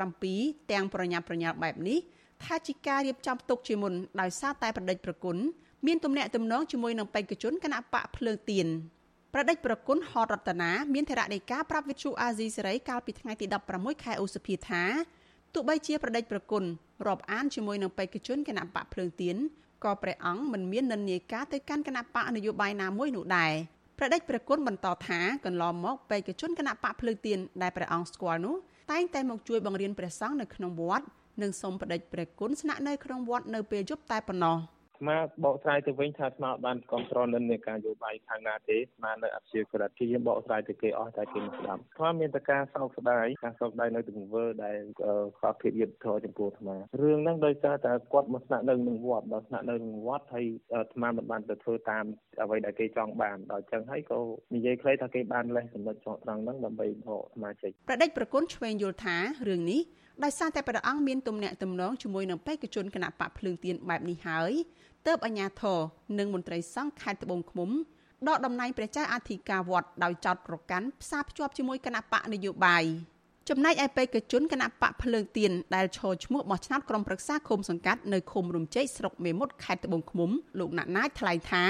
37ទាំងប្រញាប់ប្រញាល់បែបនេះថាជាការរៀបចំទុកជាមុនដោយសារតែប្រដេចប្រគុណមានទំនាក់ទំនងជាមួយនឹងបេក្ខជនគណៈបកភ្លើងទៀនប្រដេចប្រគុណហតរតនាមានធរណីការប្រាប់វិទ្យុអាស៊ីសេរីកាលពីថ្ងៃទី16ខែឧសភាថាទោះបីជាប្រដេចប្រគុណរាប់អានជាមួយនឹងបេក្ខជនគណៈបកភ្លើងទៀនក៏ព្រះអង្គមិនមាននិន្នាការទៅកាន់គណៈបកនយោបាយណាមួយនោះដែរ ព្រះដេចព្រះគុណបន្តថាកន្លងមកបេក្ខជនគណៈបកភ្លើងទៀនដែលព្រះអង្គស្គាល់នោះតែងតែមកជួយបង្រៀនព្រះសង្ឃនៅក្នុងវត្តនិងសូមព្រះដេចព្រះគុណស្នាក់នៅក្នុងវត្តនៅពេលយប់តែប៉ុណ្ណោះ។ ស្មាបកស្រាយទៅវិញថាស្មាបានគ្រប់គ្រងនិន្នាការយោបាយខាងណាទេស្មានៅអព្យាក្រឹតគេយើងបកស្រាយទៅគេអស់តែគេមិនស្ដាប់ស្មាមានតែការសោកស្ដាយការសោកស្ដាយនៅទង្វើដែលខ្វះភាពយុត្តិធម៌ចំពោះស្មារឿងហ្នឹងដោយសារតែគាត់មកស្នាក់នៅនឹងវត្តដល់ស្នាក់នៅនឹងវត្តហើយស្មាមិនបានទៅធ្វើតាមអ្វីដែលគេចង់បានដល់ចឹងហើយក៏និយាយខ្លីថាគេបានលេសចំណុចចង់ត្រង់ហ្នឹងដើម្បីបកសមាជិកប្រដេចប្រគុណឆ្វេងយល់ថារឿងនេះដោយសារតែព្រះអង្គមានទំនាក់ទំនងជាមួយនឹងបេក្ខជនគណៈបកភ្លើងទៀនបែបនេះហើយ ទើបអាជ្ញាធរនិងមន្ត្រីសង្ឃខេត្តត្បូងឃ្មុំដកតំណែងព្រះចៅអធិការវត្តដោយចោតប្រកាន់ផ្សារភ្ជាប់ជាមួយគណៈបកនយោបាយចំណែកឯបេក្ខជនគណៈបកភ្លើងទៀនដែលឈរឈ្មោះបោះឆ្នោតក្រុមប្រឹក្សាឃុំសង្កាត់នៅឃុំរំជ័យស្រុកមេមត់ខេត្តត្បូងឃ្មុំលោកណាក់ណាចថ្លែងថា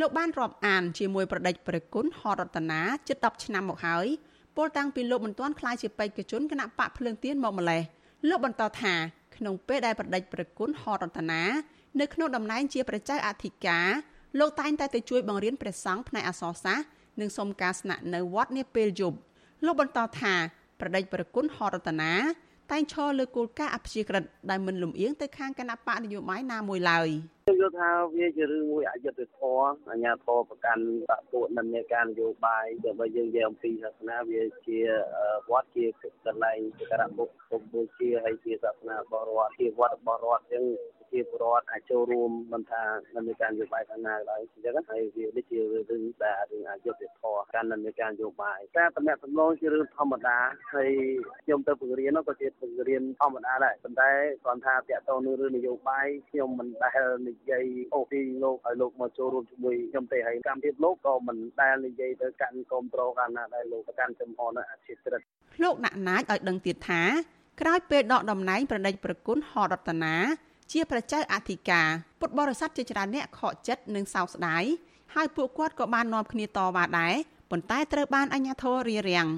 លោកបានរាប់អានជាមួយប្រដេចព្រះគុណហរតនាជិត10ឆ្នាំមកហើយពលតាំងពីលោកមិនទាន់ក្លាយជាបេក្ខជនគណៈបកភ្លើងទៀនមកម្លេះលោកបន្តថាក្នុងពេលដែលប្រដេចព្រះគុណហរតនា នៅក្នុងតំណែងជាព្រះចៅអធិការលោកតែងតែទៅជួយបង្រៀនព្រះសង្ឃផ្នែកអក្សរសាស្ត្រនិងសុំការស្នាក់នៅវត្តនាពេលយប់លោកបន្តថាប្រដេចប្រគុណហរតនាតែងឈរលើគោលការណ៍អព្យាក្រឹតដែលមិនលំអៀងទៅខាងគណៈបកនយោបាយណាមួយឡើយខ្ញុំយល់ថាវាជារឿងមួយអយុត្តិធម៌អាញាធរប្រកាន់បពុនិន្នាការនយោបាយដើម្បីយើងនិយាយអំពីសាសនាវាជាវត្តជាកន្លែងសក្ការៈបុព្វបូជាហើយជាសាសនាបរិវត្តជាវត្តរបស់រដ្ឋអញ្ចឹង ជាពលរដ្ឋអាចចូលរួមមិនថានិន្នាការនយោបាយខាងណាក៏ដោយអញ្ចឹងហើយវានេះជារឿងដែលរឿងអយុត្តិធម៌ការនិន្នាការនយោបាយការតំណែងតំណងជារឿងធម្មតាហើយខ្ញុំទៅបង្រៀនក៏ជាបង្រៀនធម្មតាដែរប៉ុន្តែគ្រាន់ថាតាក់ទងនឹងរឿងនយោបាយខ្ញុំមិនដែលនិយាយអូពីលោកឲ្យលោកមកចូលរួមជាមួយខ្ញុំទេហើយកម្មវិធីលោកក៏មិនដែលនិយាយទៅកាន់គ្រប់គ្រងកាលណាដែលលោកប្រកាន់ចំហនៅអធិក្រិតលោកណាក់ណាចឲ្យដឹងទៀតថាក្រោយពេលដកតំណែងប្រដេចប្រគុណហរតនា ជាប្រជាអធិការពុទ្ធបរិស័ទជាច្រើនអ្នកខកចិត្តនិងសោកស្ដាយហើយពួកគាត់ក៏បាននាំគ្នាតវ៉ាដែរប៉ុន្តែត្រូវបានអាជ្ញាធររារាំង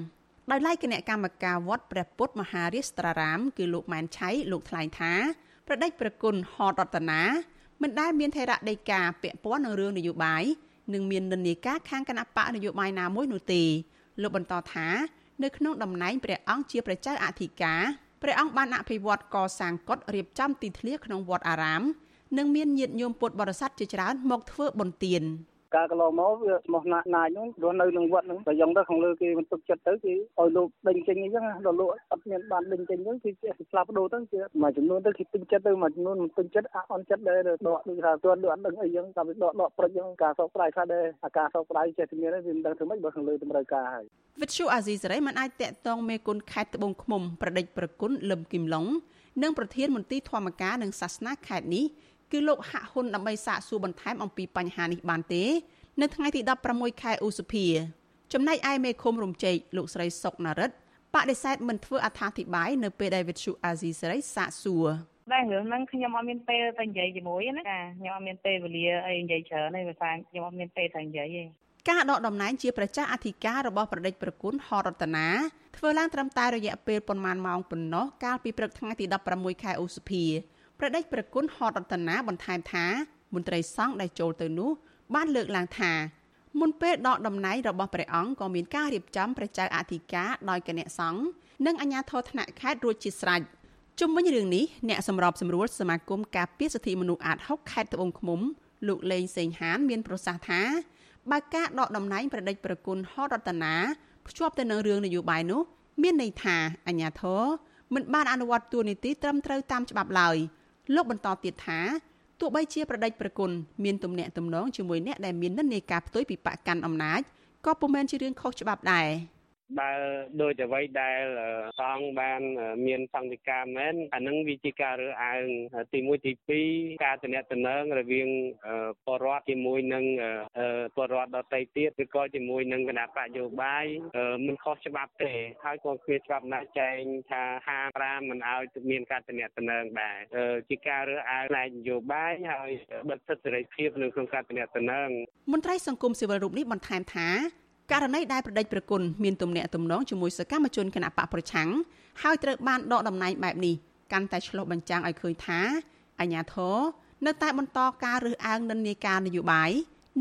ដោយឡែកគណៈកម្មការវត្តព្រះពុទ្ធមហារាជត្រារាម គឺលោកម៉ែនឆៃលោកថ្លែងថាប្រដេចប្រគុណហតរតនាមិនដែលមានថេរដីកាពាក់ព័ន្ធនឹងរឿងនយោបាយនិងមាននិន្នាការខាងគណៈបកនយោបាយណាមួយនោះទេលោកបន្តថា នៅក្នុងតំណែងព្រះអង្គជាប្រជាអធិការ ព្រះអង្គបានអភិវឌ្ឍកសាងកុដិរៀបចំទីធ្លាក្នុងវត្តអារាម និងមានញាតិញោមពុទ្ធបរិស័ទជាច្រើនមកធ្វើបុណ្យទាន ការកន្លងមកវាស្មោះណាស់ណាចហ្នឹងរស់នៅក្នុងវត្តហ្នឹងតែយ៉ាងទៅខាងលើគេមិនទុកចិត្តទៅគេឲ្យលោកដេញចេញអញ្ចឹងដល់លោកអត់មានបានដេញចេញហ្នឹងគឺគេផ្លាស់ប្ដូរទៅជាមួយចំនួនទៅគេពេញចិត្តទៅមួយចំនួនមិនពេញចិត្តអត់ចិត្តដែរដកដូចថាទាន់ដូចអត់ដឹងអីចឹងតែដកដកព្រិចចឹងការសោកស្ដាយខ្លះដែរអាការសោកស្ដាយចេះតែមានវាមិនដឹងធ្វើម៉េចបើខាងលើតម្រូវការហើយវិទ្យុអាស៊ីសេរីមិនអាចតាក់ទងមេគុណខេត្តត្បូងឃ្មុំប្រដេចប្រគុណលឹមគីមឡុងនិងប្រធានមន្ទីរធម្មការនិងសាសនាខេត្តនេះ គឺលោកហាក់ហ៊ុនដើម្បីសាកសួរបន្ថែមអំពីបញ្ហានេះបានទេ នៅថ្ងៃទី16ខែឧសភាចំណែកឯមេឃុំរំជែកលោកស្រីសុកណារិតបដិសេធមិនធ្វើអត្ថាធិប្បាយនៅពេលដែលវិទ្យុអាស៊ីសេរីសាកសួរតែរឿងហ្នឹងខ្ញុំអត់មានពេលទៅនិយាយជាមួយណាចាខ្ញុំអត់មានពេលវេលាអីនិយាយច្រើនទេព្រោះខ្ញុំអត់មានពេលទៅនិយាយទេការដកតំណែងជាប្រជាអធិការរបស់ប្រដេចប្រគុណហរតនាធ្វើឡើងត្រឹមតែរយៈពេលប៉ុន្មានម៉ោងប៉ុណ្ណោះកាលពីព្រឹកថ្ងៃទី16ខែឧសភា ប្រដេចប្រគុណហរតនាបន្ថែមថាមន្ត្រីសង្ឃដែលចូលទៅនោះបានលើកឡើងថាមុនពេលដកតំណែងរបស់ព្រះអង្គក៏មានការរៀបចំព្រះចៅអធិការដោយគណៈសង្ឃនិងអាជ្ញាធរថ្នាក់ខេត្តរួចជាស្រេចជុំវិញរឿងនេះអ្នកសម្របសម្រួលសមាគមការពារសិទ្ធិមនុស្សអាត6ខេត្តត្បូងឃ្មុំលោកលេងសេងហានមានប្រសាសន៍ថាបើការដកតំណែងប្រដេចប្រគុណហតរតនាភ្ជាប់ទៅនឹងរឿងនយោបាយនោះ មានន័យថាអាញាធរមិនបានអនុវត្តទួលនីតិត្រឹមត្រូវតាមច្បាប់ឡើយ លោកបន្តទៀតថាទោះបីជាប្រដេចប្រគុណមានទំនាក់ទំនងជាមួយអ្នកដែលមាននិន្នាការផ្ទុយពីបកកាន់អំណាចក៏ពុំមែនជារឿងខុសច្បាប់ដែរ បើដូចអ្វីដែលសងបានមានសង្កេតការមែនអានឹងវាជាការរើសអើងទី1ទី2ការតំណែងរវាងបរដ្ឋជាមួយនឹងបរដ្ឋដទៃទៀតឬក៏ជាមួយនឹងគណៈបកយោបាយមិនខុសច្បាប់ទេហើយក៏គ្មានច្បាប់ណាចែងថាហាប្រាមិនឲ្យមានការតំណែងដែរជាការរើសអើងផ្នែកនយោបាយហើយបិទសិទ្ធិសេរីភាពនៅក្នុងការតំណែងមន្ត្រីសង្គមស៊ីវិលរូបនេះបន្ថែមថា ករណីដែលប្រដេចប្រគុណមានទំនាក់ទំនងជាមួយសកម្មជនគណបកប្រឆាំងហើយត្រូវបានដកតំណែងបែបនេះកាន់តែឆ្លុះបញ្ចាំងឲ្យឃើញថាអាញាធរនៅតែបន្តការរើសអើងនិន្នាការនយោបាយ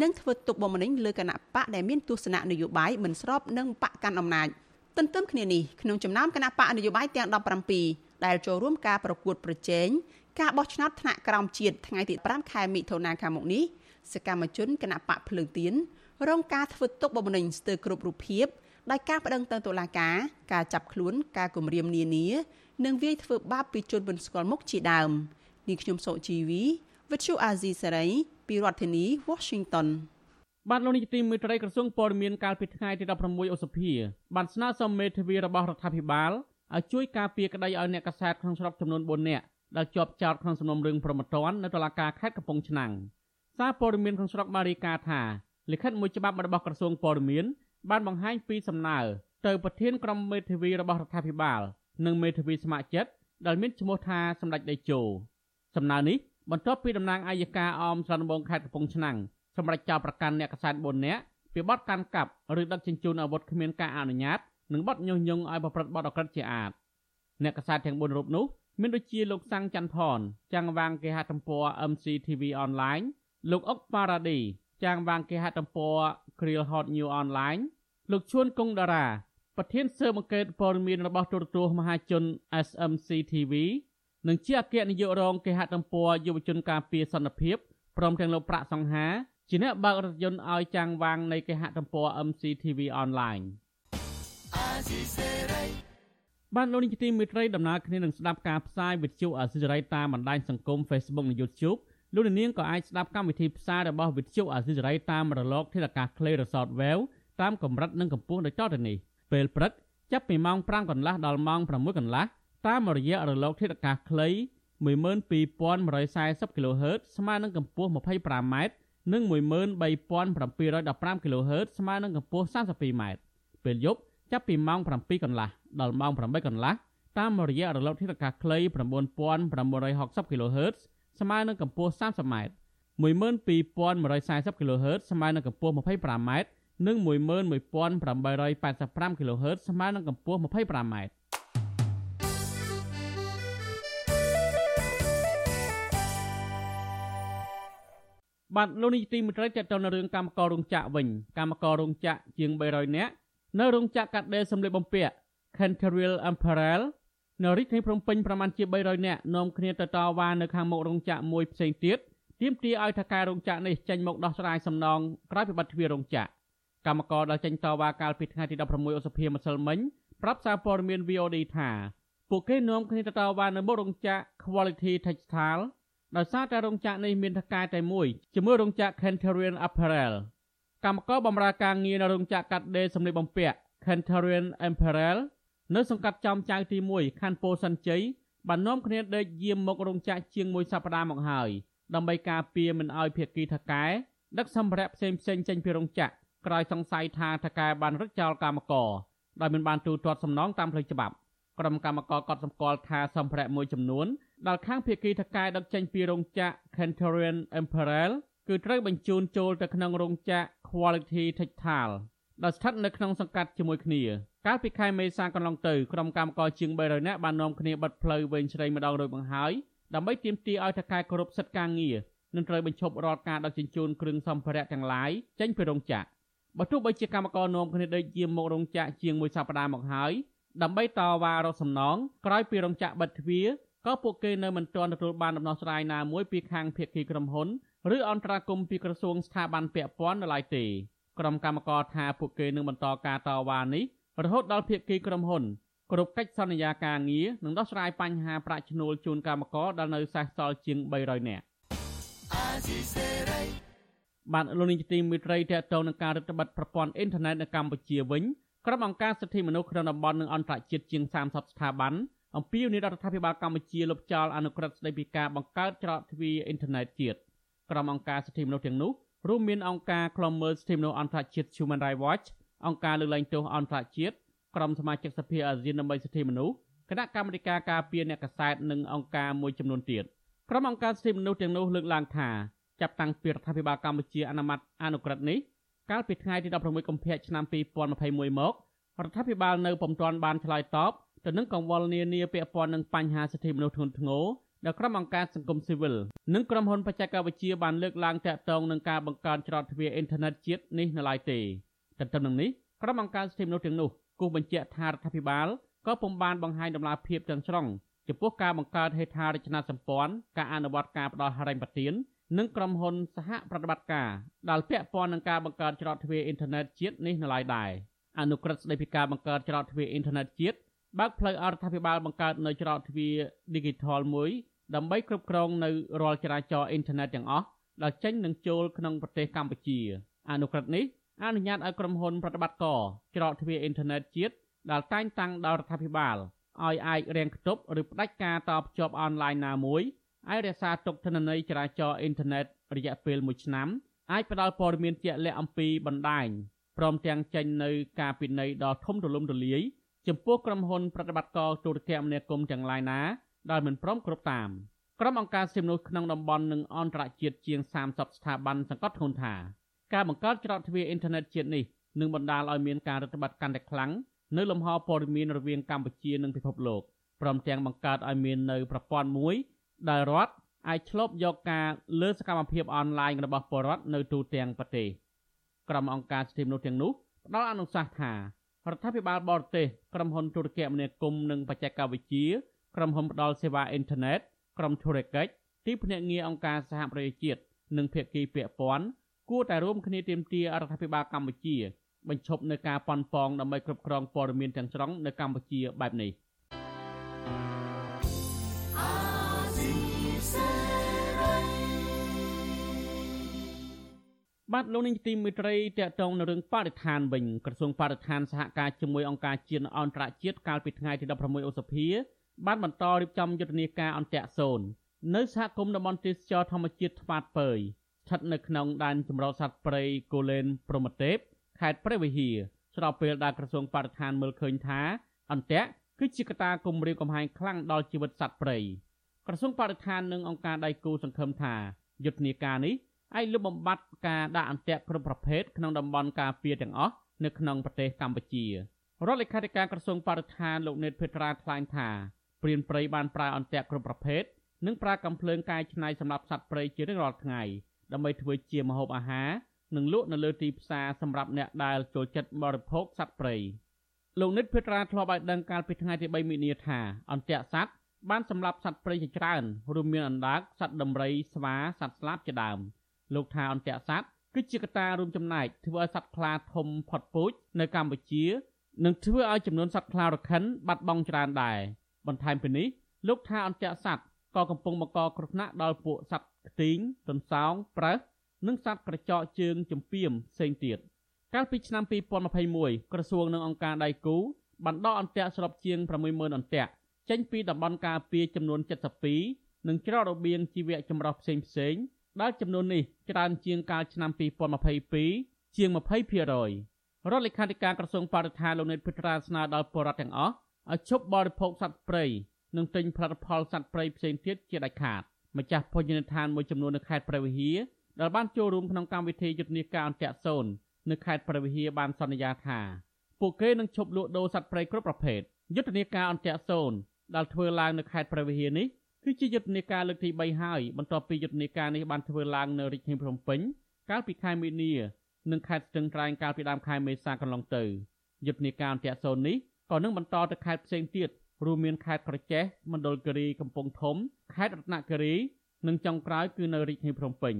និងធ្វើទុកបុកម្នេញលើគណៈបកដែលមានទស្សនៈនយោបាយមិនស្របនឹងបកកាន់អំណាចទន្ទឹមគ្នានេះក្នុងចំណោមគណៈបកនយោបាយទាំង17ដែលចូលរួមការប្រកួតប្រជែងការបោះឆ្នោតថ្នាក់ក្រោមជាតិថ្ងៃទី5ខែមិថុនាខាងមុខនេះ សកម្មជនគណៈបកភ្លើងទៀនរងការធ្វើទុកបុកម្នេញស្ទើរគ្រប់រូបភាពដោយការប្តឹងទៅតុលាការការចាប់ខ្លួនការគំរាមនានានិងវាយធ្វើបាបពីជនមិនស្គាល់មុខជាដើមនេះខ្ញុំសុជីវីវិទ្យុអាស៊ីសេរីពីរដ្ឋធានី Washington បានលោកនាយកទីមេត្រីក្រសួងព័ត៌មានកាលពីថ្ងៃទី16ឧសភាបានស្នើសុំមេធាវីរបស់រដ្ឋាភិបាលឲ្យជួយការពារក្តីឲ្យអ្នកកសែតក្នុងស្រុកចំនួន4នាក់ដែលជាប់ចោទក្នុងសំណុំរឿងប្រមត្តននៅតុលាការខេត្តកំពង់ឆ្នាំង សារព័ត៌មានក្នុងស្រុកបានរាយការណ៍ថាលិខិតមួយច្បាប់របស់ក្រសួងព័ត៌មានបានបង្ហាញពីសំណើទៅប្រធានក្រុមមេធាវីរបស់រដ្ឋាភិបាល និងមេធាវីស្ម័គ្រចិត្តដែលមានឈ្មោះថាសម្ដេចតេជោសំណើនេះបន្ទាប់ពីតំណាងអัยការអមស្រុកបងខេត្តកំពង់ឆ្នាំងសម្រាប់ចោទប្រកាន់អ្នកកសែត4នាក់ពីបទកាន់កាប់ឬដឹកជញ្ជូនអាវុធគ្មានការអនុញ្ញាតនិងបទញុះញង់ឲ្យប្រព្រឹត្តបទអក្រិតជាអាតអ្នកកសែតទាំង4រូបនោះមានដូចជាលោកសាំងច័ន្ទផនចាំងវាងគេហទំព័រ MCTV Online លោកអុកប៉ារ៉ាឌីចាងវាងគេហទំព័រ Krill Hot New Online លោកឈួនកុងតារាប្រធានស៊ើបអង្កេតព័ត៌មានរបស់ទូរទស្សន៍មហាជន SMC TV និងជាអគ្គនាយករងគេហទំព័រយុវជនការពារសន្តិភាពព្រមទាំងលោកប្រាក់សង្ហាជាអ្នកបើករថយន្តឲ្យចាងវាងនៃគេហទំព័រ MCTV Online បានលោកនាយកទីមេត្រីដំណើរគ្នានឹងស្ដាប់ការផ្សាយវិទ្យុអសិរ័យតាមបណ្ដាញសង្គម Facebook និង YouTube លោកនាងក៏អាចស្ដាប់កម្មវិធីផ្សាយរបស់វិទ្យុអាស៊ីសេរីតាមរលកធាតុអាកាសខ្លី Resort Wave តាមកម្រិតនិងកម្ពស់ដូចតទៅនេះពេលព្រឹកចាប់ពីម៉ោង5កន្លះដល់ម៉ោង6កន្លះតាមរយៈរលកធាតុអាកាសខ្លី12140 kHz ស្មើនឹងកម្ពស់ 25m និង13715 kHz ស្មើនឹងកម្ពស់ 32m ពេលយប់ចាប់ពីម៉ោង7កន្លះដល់ម៉ោង8កន្លះតាមរយៈរលកធាតុអាកាសខ្លី9960 kHz ស្មើនឹងកម្ពស់ 30m 12140 kHz ស្មើនឹងកម្ពស់ 25m និង11885 kHz ស្មើនឹងកម្ពស់ 25m បាទលោកនេះទីមិត្តរីតទៅនៅរឿងកម្មកររោងចក្រវិញកម្មកររោងចក្រជាង300នាក់នៅរោងចក្រកាត់ដេរសម្លៀកបំពាក់ Canterial Apparel នៅរាជធានីភ្នំពេញប្រមាណជា300នាក់នាំគ្នាទៅតវ៉ានៅខាងមុខរោងចក្រមួយផ្សេងទៀតទាមទារឲ្យថៅកែរោងចក្រនេះចេញមកដោះស្រាយសំណងក្រោយពីបាត់ទ្វាររោងចក្រកម្មករដែលចេញតវ៉ាកាលពីថ្ងៃទី16ឧសភាម្សិលមិញប្រាប់សារព័ត៌មាន VOD ថាពួកគេនាំគ្នាទៅតវ៉ានៅមុខរោងចក្រ Quality Textile ដោយសារតែរោងចក្រនេះមានថៅកែតែមួយជាមួយរោងចក្រ Canterian Apparel កម្មករបម្រើការងារនៅរោងចក្រកាត់ដេរសម្លៀកបំពាក់ Canterian Apparel នៅសង្កាត់ចំចៅទី1ខណ្ឌពោធិ៍សិនជ័យបាននាំគ្នាដេកយាមមករោងចក្រជាងមួយសប្តាហ៍មកហើយដើម្បីការពារមិនឲ្យភៀកគីថកែដឹកសម្ភារៈផ្សេងផ្សេងចេញពីរោងចក្រក្រោយសង្ស័យថាថកែបានរឹតចោលកម្មករដោយមិនបានទូទាត់សំណងតាមផ្លូវច្បាប់ក្រុមកម្មករក៏សម្គាល់ថាសម្ភារៈមួយចំនួនដែលខាងភៀកគីថកែដឹកចេញពីរោងចក្រ Cantorian Imperial គឺត្រូវបញ្ជូនចូលទៅក្នុងរោងចក្រ Quality Textile ដែលស្ថិតនៅក្នុងសង្កាត់ជាមួយគ្នាកាលពីខែមេសាកន្លងទៅក្រុមកម្មករជាង300នាក់បាននាំគ្នាបិទផ្លូវវែងជ្រៃម្ដងរួចមកហើយដើម្បីទាមទារឲ្យថៅកែគោរពសិទ្ធិការងារនិងត្រូវបញ្ឈប់រាល់ការដឹកជញ្ជូនគ្រឿងសម្ភារៈទាំងឡាយចេញពីរោងចក្របើទោះបីជាកម្មករនាំគ្នាដេកយាមមករោងចក្រជាងមួយសប្តាហ៍មកហើយដើម្បីតវ៉ារកសំណងក្រោយពីរោងចក្របិទទ្វារក៏ពួកគេនៅមិនទាន់ទទួលបានដំណោះស្រាយណាមួយពីខាងភាគីក្រុមហ៊ុនឬអន្តរាគមន៍ពីក្រសួងស្ថាប័នពាក់ព័ន្ធនៅឡើយទេ ក្រុមកម្មការថាពួកគេនឹងបន្តការតវ៉ានេះរហូតដល់ភាគីក្រុមហ៊ុនគ្រប់កិច្ចសន្យាការងារនិងដោះស្រាយបញ្ហាប្រាក់ឈ្នួលជូនកម្មករដែលនៅសេសសល់ជាង300នាក់បានលោកនាយកទីមេត្រីតទៅនឹងការរដ្ឋបတ်ប្រព័ន្ធអ៊ីនធឺណិតនៅកម្ពុជាវិញក្រុមអង្គការសិទ្ធិមនុស្សក្នុងតំបន់និងអន្តរជាតិជាង30ស្ថាប័នអំពាវនាវរដ្ឋាភិបាលកម្ពុជាលុបចោលអនុក្រឹត្យស្តីពីការបង្កើតច្រកទ្វារអ៊ីនធឺណិតជាតិក្រុមអង្គការសិទ្ធិមនុស្សទាំងនោះ រួមមានអង្គការឃ្លាំមើលសិទ្ធិមនុស្សអន្តរជាតិ Human Rights Watch អង្គការលើកលែងទោសអន្តរជាតិក្រុមសមាជិកសភាអាស៊ានដើម្បីសិទ្ធិមនុស្សគណៈកម្មាធិការការពារអ្នកកសែតនិងអង្គការមួយចំនួនទៀតក្រុមអង្គការសិទ្ធិមនុស្សទាំងនោះលើកឡើងថាចាប់តាំងពីរដ្ឋាភិបាលកម្ពុជាអនុម័តអនុក្រឹត្យនេះកាលពីថ្ងៃទី16កុម្ភៈឆ្នាំ2021មករដ្ឋាភិបាលនៅពុំទាន់បានឆ្លើយតបទៅនឹងកង្វល់នានាពាក់ព័ន្ធនឹងបញ្ហាសិទ្ធិមនុស្សធ្ងន់ធ្ងរ ដែលក្រុមអង្គការសង្គមស៊ីវិលនិងក្រុមហ៊ុនបច្ចេកវិទ្យាបានលើកឡើងតាក់ទងនឹងការបង្កើនច្រកទ្វារអ៊ីនធឺណិតជាតិនេះនៅឡើយទេទន្ទឹមនឹងនេះក្រុមអង្គការសិទ្ធិមនុស្សទាំងនោះគូបញ្ជាក់ថារដ្ឋាភិបាលក៏ពុំបានបង្ហាញដំណើរភាពទាំងស្រុងចំពោះការបង្កើតហេដ្ឋារចនាសម្ព័ន្ធការអនុវត្តការផ្ដល់ហិរញ្ញប្បទាននិងក្រុមហ៊ុនសហប្រតិបត្តិការដែលពាក់ព័ន្ធនឹងការបង្កើតច្រកទ្វារអ៊ីនធឺណិតជាតិនេះនៅឡើយដែរអនុក្រឹត្យស្តីពីការបង្កើតច្រកទ្វារអ៊ីនធឺណិតជាតិបើកផ្លូវអរដ្ឋាភិបាលបង្កើតនៅច្រកទ្វារ Digital មួយ ដើម្បីគ្រប់គ្រងនៅរាល់ចរាចរណ៍អ៊ីនធឺណិតទាំងអស់ដែលចេញនិងចូលក្នុងប្រទេសកម្ពុជា អនុក្រឹត្យនេះអនុញ្ញាតឲ្យក្រុមហ៊ុនប្រតិបត្តិការច្រកទ្វារអ៊ីនធឺណិតជាតិដែលតែងតាំងដោយរដ្ឋាភិបាលឲ្យអាចរាំងខ្ទប់ឬផ្ដាច់ការតភ្ជាប់អនឡាញណាមួយអាចរក្សាទុកទិន្នន័យចរាចរណ៍អ៊ីនធឺណិតរយៈពេល1ឆ្នាំអាចផ្ដល់ព័ត៌មានជាក់លាក់អំពីបណ្ដាញព្រមទាំងចេញនៅការពិន័យដ៏ធំទូលំទូលាយចំពោះក្រុមហ៊ុនប្រតិបត្តិការទូរគមនាគមន៍ទាំងឡាយណា ដែលមិនព្រមគ្រប់តាមក្រុមអង្គការសិទ្ធិមនុស្សក្នុងតំបន់និងអន្តរជាតិជាង30ស្ថាប័នសង្កត់ធ្ងន់ថាការបង្កើតច្រកទ្វារអ៊ីនធឺណិតជាតិនេះនឹងបណ្ដាលឲ្យមានការរដ្ឋបတ်កាន់តែខ្លាំងនៅលំហព័ត៌មានរវាងកម្ពុជានិងពិភពលោកព្រមទាំងបង្កើតឲ្យមាននៅប្រព័ន្ធមួយដែលរដ្ឋអាចឆ្លប់យកការលើសកម្មភាពអនឡាញរបស់ពលរដ្ឋនៅទូទាំងប្រទេសក្រុមអង្គការសិទ្ធិមនុស្សទាំងនោះផ្ដល់អនុសាសន៍ថារដ្ឋាភិបាលបរទេសក្រុមហ៊ុនទូរគមនាគមន៍និងបច្ចេកវិទ្យា ក្រុមហ៊ុនផ្ដល់សេវាអ៊ីនធឺណិតក្រុមធុរកិច្ចទីភ្នាក់ងារអង្គការសហប្រជាជាតិនិងភាគីពាក់ព័ន្ធគួរតែរួមគ្នាទាមទាររដ្ឋាភិបាលកម្ពុជា បញ្ឈប់នៅការប៉ុនប៉ងដើម្បីគ្រប់គ្រងព័ត៌មានទាំងស្រុងនៅកម្ពុជាបែបនេះ។បាទលោកនាងទីមេត្រីតកតងនៅរឿងបរិស្ថានវិញក្រសួងបរិស្ថានសហការជាមួយអង្គការជាតិអន្តរជាតិកាលពីថ្ងៃទី16ឧសភា បានបន្តរៀបចំយុទ្ធនាការអន្តរសូននៅសហគមន៍តំបន់ទេសចរធម្មជាតិថ្វាតពើស្ថិតនៅក្នុងដែនចម្រុះសត្វព្រៃគូលែនព្រហ្មទេពខេត្តព្រះវិហារស្របពេលដែលក្រសួងបរិស្ថានមើលឃើញថាអន្តៈគឺជាកត្តាគំរាមកំហែងខ្លាំងដល់ជីវិតសត្វព្រៃក្រសួងបរិស្ថាននិងអង្គការដៃគូសង្ឃឹមថាយុទ្ធនាការនេះអាចលុបបំបាត់ការដាក់អន្ទាក់គ្រប់ប្រភេទក្នុងតំបន់ការពារទាំងអស់នៅក្នុងប្រទេសកម្ពុជារដ្ឋលេខាធិការក្រសួងបរិស្ថានលោកនេតភេត្រាថ្លែងថា ព្រានព្រៃបានប្រើអន្ទាក់គ្រប់ប្រភេទនិងប្រើកំភ្លើងកាយឆ្នៃសម្រាប់សត្វព្រៃជារៀងរាល់ថ្ងៃដើម្បីធ្វើជាម្ហូបអាហារនិងលក់នៅលើទីផ្សារសម្រាប់អ្នកដែលចូលចិត្តបរិភោគសត្វព្រៃលោកនិតភេត្រាធ្លាប់ឲ្យដឹងកាលពីថ្ងៃទី3មីនាថាអន្ទាក់សត្វបានសម្លាប់សត្វព្រៃជាច្រើនរួមមានអណ្ដើកសត្វដំរីស្វាសត្វស្លាបជាដើមលោកថាអន្ទាក់សត្វគឺជាកត្តារួមចំណែកធ្វើឲ្យសត្វខ្លាធំផុតពូជនៅកម្ពុជា និងធ្វើឲ្យចំនួនសត្វខ្លារខិនបាត់បង់ច្រើនដែរ បន្ថែមពីនេះលោកថាអន្ទាក់សត្វក៏កំពុងបង្កគ្រោះថ្នាក់ដល់ពួកសត្វខ្ទីងទន្សោងប្រើសនិងសត្វក្រចកជើងជំពាមផ្សេងទៀតកាលពីឆ្នាំ2021ក្រសួងនិងអង្គការដៃគូបានដកអន្ទាក់សរុបជាង60000អន្ទាក់ចេញពីតំបន់ការពារចំនួន72និងច្រករបៀងជីវៈចម្រុះផ្សេងផ្សេងដែលចំនួននេះច្រើនជាងកាលឆ្នាំ2022ជាង20%រដ្ឋលេខាធិការក្រសួងបរិស្ថានលោកនេតភិត្រាស្នើដល់ពលរដ្ឋទាំងអស់ ឲ្យឈប់បរិភោគសត្វព្រៃនិងទិញផលិតផលសត្វព្រៃផ្សេងទៀតជាដាច់ខាតម្ចាស់ភោជនីយដ្ឋានមួយចំនួននៅខេត្តព្រះវិហារដែលបានចូលរួមក្នុងកម្មវិធីយុទ្ធនាការអន្តរសូននៅខេត្តព្រះវិហារបានសន្យាថាពួកគេនឹងឈប់លក់ដូរសត្វព្រៃគ្រប់ប្រភេទយុទ្ធនាការអន្តរសូនដែលធ្វើឡើងនៅខេត្តព្រះវិហារនេះគឺជាយុទ្ធនាការលើកទី3ហើយបន្ទាប់ពីយុទ្ធនាការនេះបានធ្វើឡើងនៅរាជធានីភ្នំពេញកាលពីខែមីនានិងខេត្តស្ទឹងត្រែងកាលពីដើមខែមេសាកន្លងទៅយុទ្ធនាការអន្តរសូននេះ ក៏នឹងបន្តទៅខេត្តផ្សេងទៀតរួមមានខេត្តក្រចេះមណ្ឌលគិរីកំពង់ធំខេត្តរតនគិរីនិងចុងក្រោយគឺនៅរាជធានីភ្នំពេញ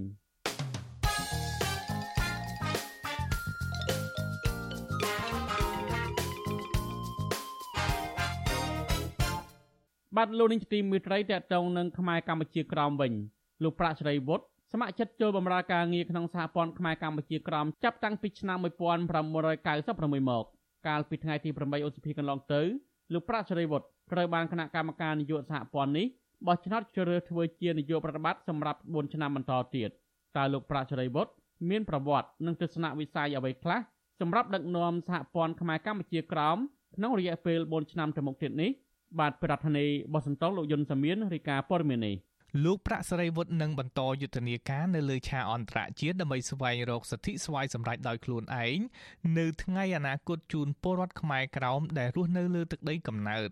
បាទលោកនាងទីមេត្រីតកតងនឹងខ្មែរកម្ពុជាក្រមវិញលោកប្រាក់ស្រីវុឌ្ឍសមាជិកចូលបម្រើការងារក្នុងសហព័ន្ធខ្មែរកម្ពុជាក្រមចាប់តាំងពីឆ្នាំ1996មក កាលពីថ្ងៃទី8ឧសភាកន្លងទៅលោកប្រាក់ជ្រៃវុឌ្ឍត្រូវបានគណៈកម្មការនយោបាយសហព័ន្ធនេះបោះឆ្នោតជ្រើសរើសធ្វើជានាយកប្រតិបត្តិសម្រាប់4ឆ្នាំបន្តទៀតតើលោកប្រាក់ជ្រៃវុឌ្ឍមានប្រវត្តិនិងទស្សនវិស័យអ្វីខ្លះសម្រាប់ដឹកនាំសហព័ន្ធខ្មែរកម្ពុជាក្រមក្នុងរយៈពេល4ឆ្នាំទៅមុខទៀតនេះបាទប្រធានាធិបតីបោះសន្តោលោកយុនសាមៀនរាយការណ៍ព័ត៌មាននេះ លោកប្រាក់សេរីវុឌ្ឍនឹងបន្តយុទ្ធនាការនៅលើឆាកអន្តរជាតិដើម្បីស្វែងរកសិទ្ធិស្វ័យសម្រេចដោយខ្លួនឯងនៅថ្ងៃអនាគតជូនពលរដ្ឋខ្មែរក្រោមដែលរស់នៅលើទឹកដីកំណើត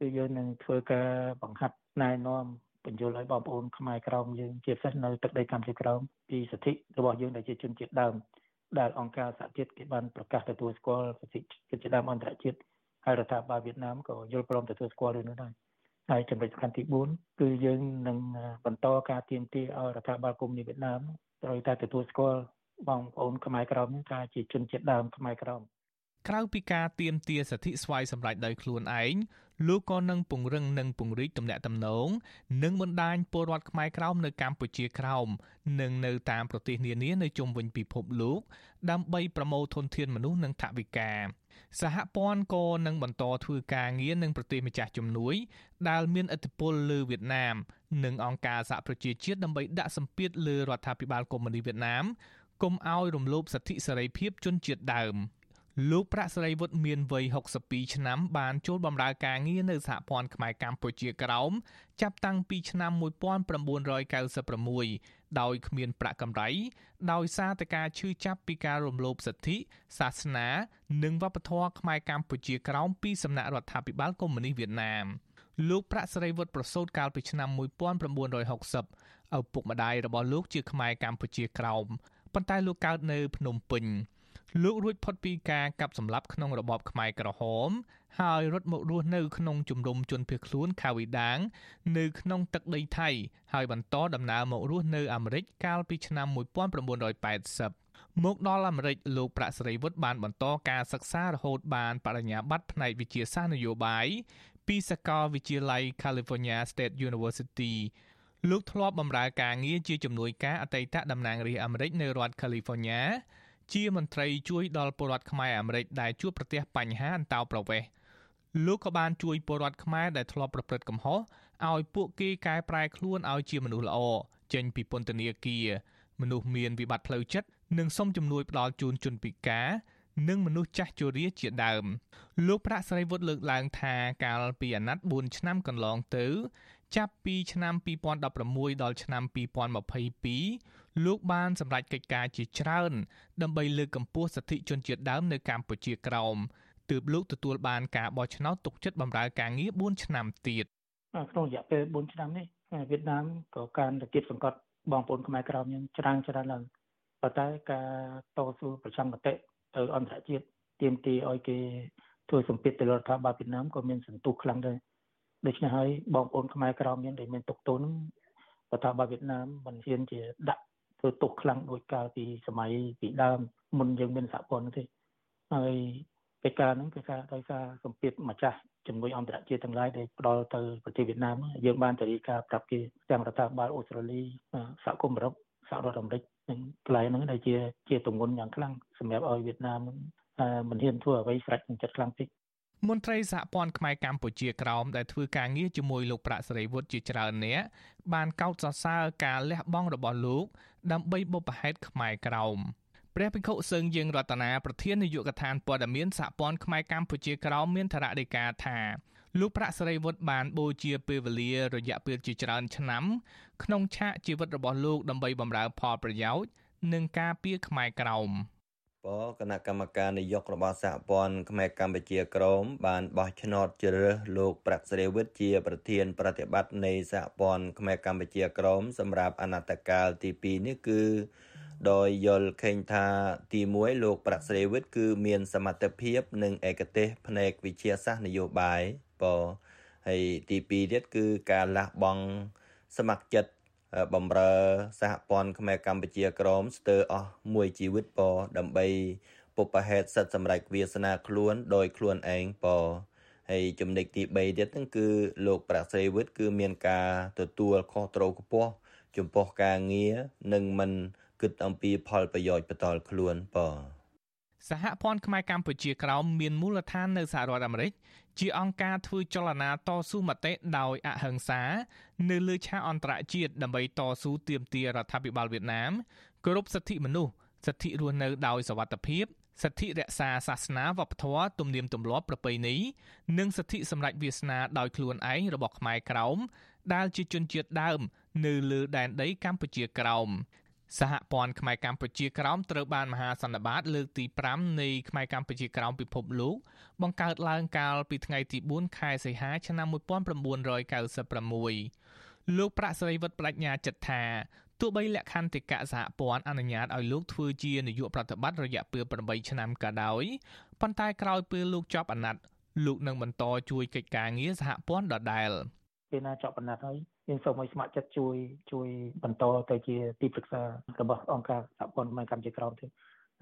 គឺយើងនឹងធ្វើការបង្ហាត់ណែនាំបញ្យល់ឲ្យបងប្អូនខ្មែរក្រមយើងជាពិសេសនៅទឹកដីកម្ពុជាក្រមពីសិទ្ធិរបស់យើងដែលជាជនជាតិដើមដែលអង្គការសហជាតិគេបានប្រកាសទទួលស្គាល់សិទ្ធិជនជាតិដើមអន្តរជាតិហើយរដ្ឋាភិបាលវៀតណាមក៏យល់ព្រមទទួលស្គាល់រឿងនោះដែរ ហើយចំណុចសំខាន់ទី4គឺយើងនឹងបន្តការទៀមទាឲ្យរដ្ឋាភិបាលកុម្មុយនីសវៀតណាមត្រូវតែទទួលស្គាល់បងប្អូនខ្មែរក្រមថាជាជនជាតិដើមខ្មែរក្រម ក្រៅពីការទៀមទាសិទ្ធិស្វ័យសម្រេចដោយខ្លួនឯងលោកក៏នឹងពង្រឹងនិងពង្រីកទំនាក់ទំនងនិងបណ្ដាញពលរដ្ឋខ្មែរក្រោមនៅកម្ពុជាក្រោមនិងនៅតាមប្រទេសនានានៅជុំវិញពិភពលោកដើម្បីប្រមូលធនធានមនុស្សនិងថវិកាសហព័ន្ធក៏នឹងបន្តធ្វើការងារនឹងប្រទេសម្ចាស់ជំនួយដែលមានឥទ្ធិពលលើវៀតណាមនិងអង្គការសហប្រជាជាតិដើម្បីដាក់សម្ពាធលើរដ្ឋាភិបាលកុម្មុយនីសវៀតណាមកុំឲ្យរំលោភសិទ្ធិសេរីភាពជនជាតិដើម។ លោកប្រាក់សេរីវុឌ្ឍមានវ័យ62ឆ្នាំបានចូលបម្រើការងារនៅសហព័ន្ធខ្មែរកម្ពុជាក្រោមចាប់តាំងពីឆ្នាំ1996ដោយគ្មានប្រាក់កម្រៃដោយសារតែការឈឺចាប់ពីការរំលោភសិទ្ធិសាសនា និងវប្បធម៌ខ្មែរកម្ពុជាក្រោមពីសំណាក់រដ្ឋាភិបាលកុម្មុយនីសវៀតណាមលោកប្រាក់សេរីវុឌ្ឍប្រសូតកាលពីឆ្នាំ1960ឪពុកម្ដាយរបស់លោកជាខ្មែរកម្ពុជាក្រោមប៉ុន្តែលោកកើតនៅភ្នំពេញ លោករួចផុតពីការកាប់សម្លាប់ក្នុងរបបខ្មែរក្រហម ហើយរត់មករស់នៅក្នុងជំរំជនភៀសខ្លួនខាវីដាង នៅក្នុងទឹកដីថៃ ហើយបន្តដំណើរមករស់នៅអាមេរិកកាលពីឆ្នាំ1980មកដល់អាមេរិកលោកប្រាក់សេរីវុឌ្ឍបានបន្តការសិក្សារហូតបានបរិញ្ញាបត្រផ្នែកវិទ្យាសាស្ត្រនយោបាយពីសាកលវិទ្យាល័យ California State University លោកធ្លាប់បម្រើការងារជាជំនួយការអតីតតំណាងរាស្ត្រអាមេរិកនៅរដ្ឋ California ជាមន្ត្រីជួយដល់ពលរដ្ឋខ្មែរអាមេរិកដែលជួបប្រទះបញ្ហាអន្តោប្រវេសន៍លោកក៏បានជួយពលរដ្ឋខ្មែរដែលធ្លាប់ប្រព្រឹត្តកំហុសឲ្យពួកគេកែប្រែខ្លួនឲ្យជាមនុស្សល្អចេញពីពន្ធនាគារមនុស្សមានវិបត្តិផ្លូវចិត្តនិងសុំជំនួយផ្ដល់ជូនជនពិការនិងមនុស្សចាស់ជរាជាដើម លោកប្រាក់ស្រីវុឌ្ឍលើកឡើងថាកាលពីអាណត្តិ4ឆ្នាំកន្លងទៅ ចាប់ពីឆ្នាំ2016ដល់ឆ្នាំ2022 លោកបានសម្រេចកិច្ចការជាច្រើន ដើម្បីលើកកម្ពស់សិទ្ធិជនជាតិដើមនៅកម្ពុជាក្រោមទើបលោកទទួលបានការបោះឆ្នោតទុកចិត្តបម្រើការងារ4ឆ្នាំទៀតក្នុងរយៈពេល4ឆ្នាំនេះវៀតណាមក៏ការរកៀបសង្កត់បងប្អូនខ្មែរក្រោមយើងច្រើនច្រើនឡើងប៉ុន្តែការតស៊ូប្រចាំមតិទៅអន្តរជាតិទាមទារឲ្យគេធ្វើសម្ពាធទៅលើរដ្ឋាភិបាលវៀតណាមក៏មានសន្ទុះខ្លាំងដែរដូច្នេះហើយបងប្អូនខ្មែរក្រមយើងដែលមានទុកទោសរដ្ឋាភិបាលវៀតណាមមិនហ៊ានជាដាក់ ធ្វើទុកខ្លាំងដូចកាលពីសម័យពីដើមមុនយើងមានសហព័ន្ធទេហើយកិច្ចការហ្នឹងគឺថាដោយសារសម្ពាធម្ចាស់ជំនួយអន្តរជាតិទាំងឡាយដែលផ្ដល់ទៅប្រទេសវៀតណាមយើងបានទៅរីកាប្រាប់គេទាំងរដ្ឋាភិបាលអូស្ត្រាលីសហគមន៍អឺរ៉ុបសហរដ្ឋអាមេរិកនិងកន្លែងហ្នឹងដែលជាជាទម្ងន់យ៉ាងខ្លាំងសម្រាប់ឲ្យវៀតណាមមិនហ៊ានធ្វើអ្វីស្រេចនឹងចិត្តខ្លាំងពេក មន្ត្រីសហព័ន្ធខ្មែរកម្ពុជាក្រោមដែលធ្វើការងារជាមួយលោកប្រាក់សេរីវុឌ្ឍជាច្រើនអ្នកបានកោតសរសើរការលះបង់របស់លោកដើម្បីបុព្វហេតុខ្មែរក្រោមព្រះភិក្ខុសឹងយើងរតនាប្រធាននាយកដ្ឋានព័ត៌មានសហព័ន្ធខ្មែរកម្ពុជាក្រោមមានថ្នាក់ដឹកការថាលោកប្រាក់សេរីវុឌ្ឍបានបូជាពេលវេលារយៈពេលជាច្រើនឆ្នាំក្នុងឆាកជីវិតរបស់លោកដើម្បីបម្រើផលប្រយោជន៍និងការពារខ្មែរក្រោម។ បគណៈកម្មការនយោបាយរបស់សហព័ន្ធខ្មែរកម្ពុជាក្រមបានបោះឆ្នោតជ្រើសរើសលោកប្រាក់ស្រីវិទ្យជាប្រធាន ប្រតិបត្តិនៃសហព័ន្ធខ្មែរកម្ពុជាក្រមសម្រាប់អនត្តកាលទី2នេះគឺដោយយល់ឃើញថាទី1លោកប្រាក់ស្រីវិទ្យគឺមានសមត្ថភាព និងឯកទេសផ្នែកវិទ្យាសាស្ត្រនយោបាយបហើយទី2ទៀតគឺការលះបង់សមត្ថចិត្ត បំរើសហព័ន្ធខ្មែរកម្ពុជាក្រមស្ទើរអស់មួយជីវិតពដើម្បីពុបហេតុសិទ្ធសម្រេចវាសនាខ្លួនដោយខ្លួនឯងពហហើយចំណុចទី3ទៀតហ្នឹងគឺលោកប្រាក់ស្រីវិតគឺមានការទទួលខុសត្រូវខ្ពស់ចំពោះការងារនិងមិនគិតអំពីផលប្រយោជន៍បន្តខ្លួនបើ សហព័ន្ធខ្មែរកម្ពុជាក្រោមមានមូលដ្ឋាននៅសហរដ្ឋអាមេរិកជាអង្គការធ្វើចលនាតស៊ូមតិដោយអហិង្សា នៅលើឆាកអន្តរជាតិដើម្បីតស៊ូទាមទាររដ្ឋាភិបាលវៀតណាមគោរពសិទ្ធិមនុស្សសិទ្ធិរស់នៅដោយសវត្ថិភាពសិទ្ធិរក្សាសាសនាវប្បធម៌ទំនៀមទម្លាប់ប្រពៃណីនិងសិទ្ធិសម្រេចវាសនាដោយខ្លួនឯងរបស់ខ្មែរក្រោមដែលជាជនជាតិដើម នៅលើដែនដីកម្ពុជាក្រោម សហព័ន្ធខ្មែរកម្ពុជាក្រោមត្រូវបានមហាសន្និបាត លើកទី5នៃខ្មែរកម្ពុជាក្រោមពិភពលោកបង្កើតឡើងកាលពីថ្ងៃទី4ខែសីហាឆ្នាំ1996លោកប្រាក់ស្រីវត្តបញ្ញាចិត្តថាទោះបីលក្ខន្តិកៈសហព័ន្ធអនុញ្ញាតឲ្យលោកធ្វើជានាយកប្រតិបត្តិរយៈពេល8ឆ្នាំក៏ដោយប៉ុន្តែក្រោយពេលលោកចប់អាណត្តិលោកនឹងបន្តជួយកិច្ចការងារសហព័ន្ធដដែលពេលណាចប់អាណត្តិហើយ យើងសូមឲ្យស្ម័គ្រចិត្តជួយជួយបន្តទៅជាទីប្រឹក្សារបស់អង្គការសហព័ន្ធកម្ពុជាក្រោមទៀត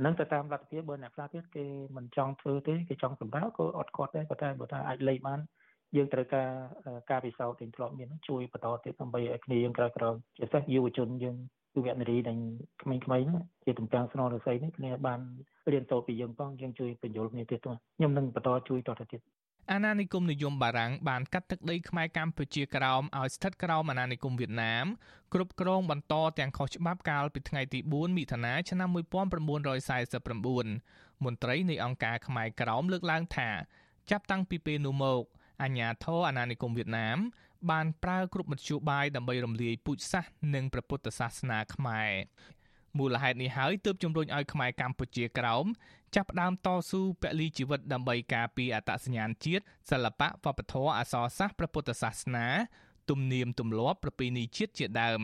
នឹងទៅតាមលទ្ធភាពបើអ្នកខ្លះទៀតគេមិនចង់ធ្វើទេគេចង់សម្ដៅក៏អត់គាត់ដែរប៉ុន្តែបើថាអាចលេខបានយើងត្រូវការការពិសោធន៍ទាំងធ្លាប់មានជួយបន្តទៀតដើម្បីឲ្យគ្នាយើងក្រោយក្រោយជាពិសេសយុវជនយើងយុវនារីនិងក្មេងៗហ្នឹងជាទំពាំងស្នងរស័យនេះគ្នាបានរៀនសូត្រពីយើងផងយើងជួយបញ្យល់គ្នាទៀតទៅខ្ញុំនឹងបន្តជួយតទៅទៀត អាណានិគមនិយមបារាំងបានកាត់ទឹកដីខ្មែរកម្ពុជាក្រោមឲ្យស្ថិតក្រោមអាណានិគមវៀតណាមគ្រប់គ្រងបន្តទាំងខុសច្បាប់កាលពីថ្ងៃទី4មិថុនាឆ្នាំ1949មន្ត្រីនៃអង្គការខ្មែរក្រោមលើកឡើងថាចាប់តាំងពីពេលនោះមកអាញាធរអាណានិគមវៀតណាម បានប្រើគ្រប់មធ្យោបាយដើម្បីរំលាយពូជសាសន៍និងព្រះពុទ្ធសាសនាខ្មែរ មូលហេតុនេះហើយទើបជំរុញឲ្យខ្មែរកម្ពុជាក្រោមចាប់ផ្ដើមតស៊ូពលីជីវិតដើម្បីការពារអត្តសញ្ញាណជាតិសិល្បៈវប្បធម៌អក្សរសាស្ត្រព្រះពុទ្ធសាសនា ទំនៀមទម្លាប់ប្រពៃណីជាតិជាដើម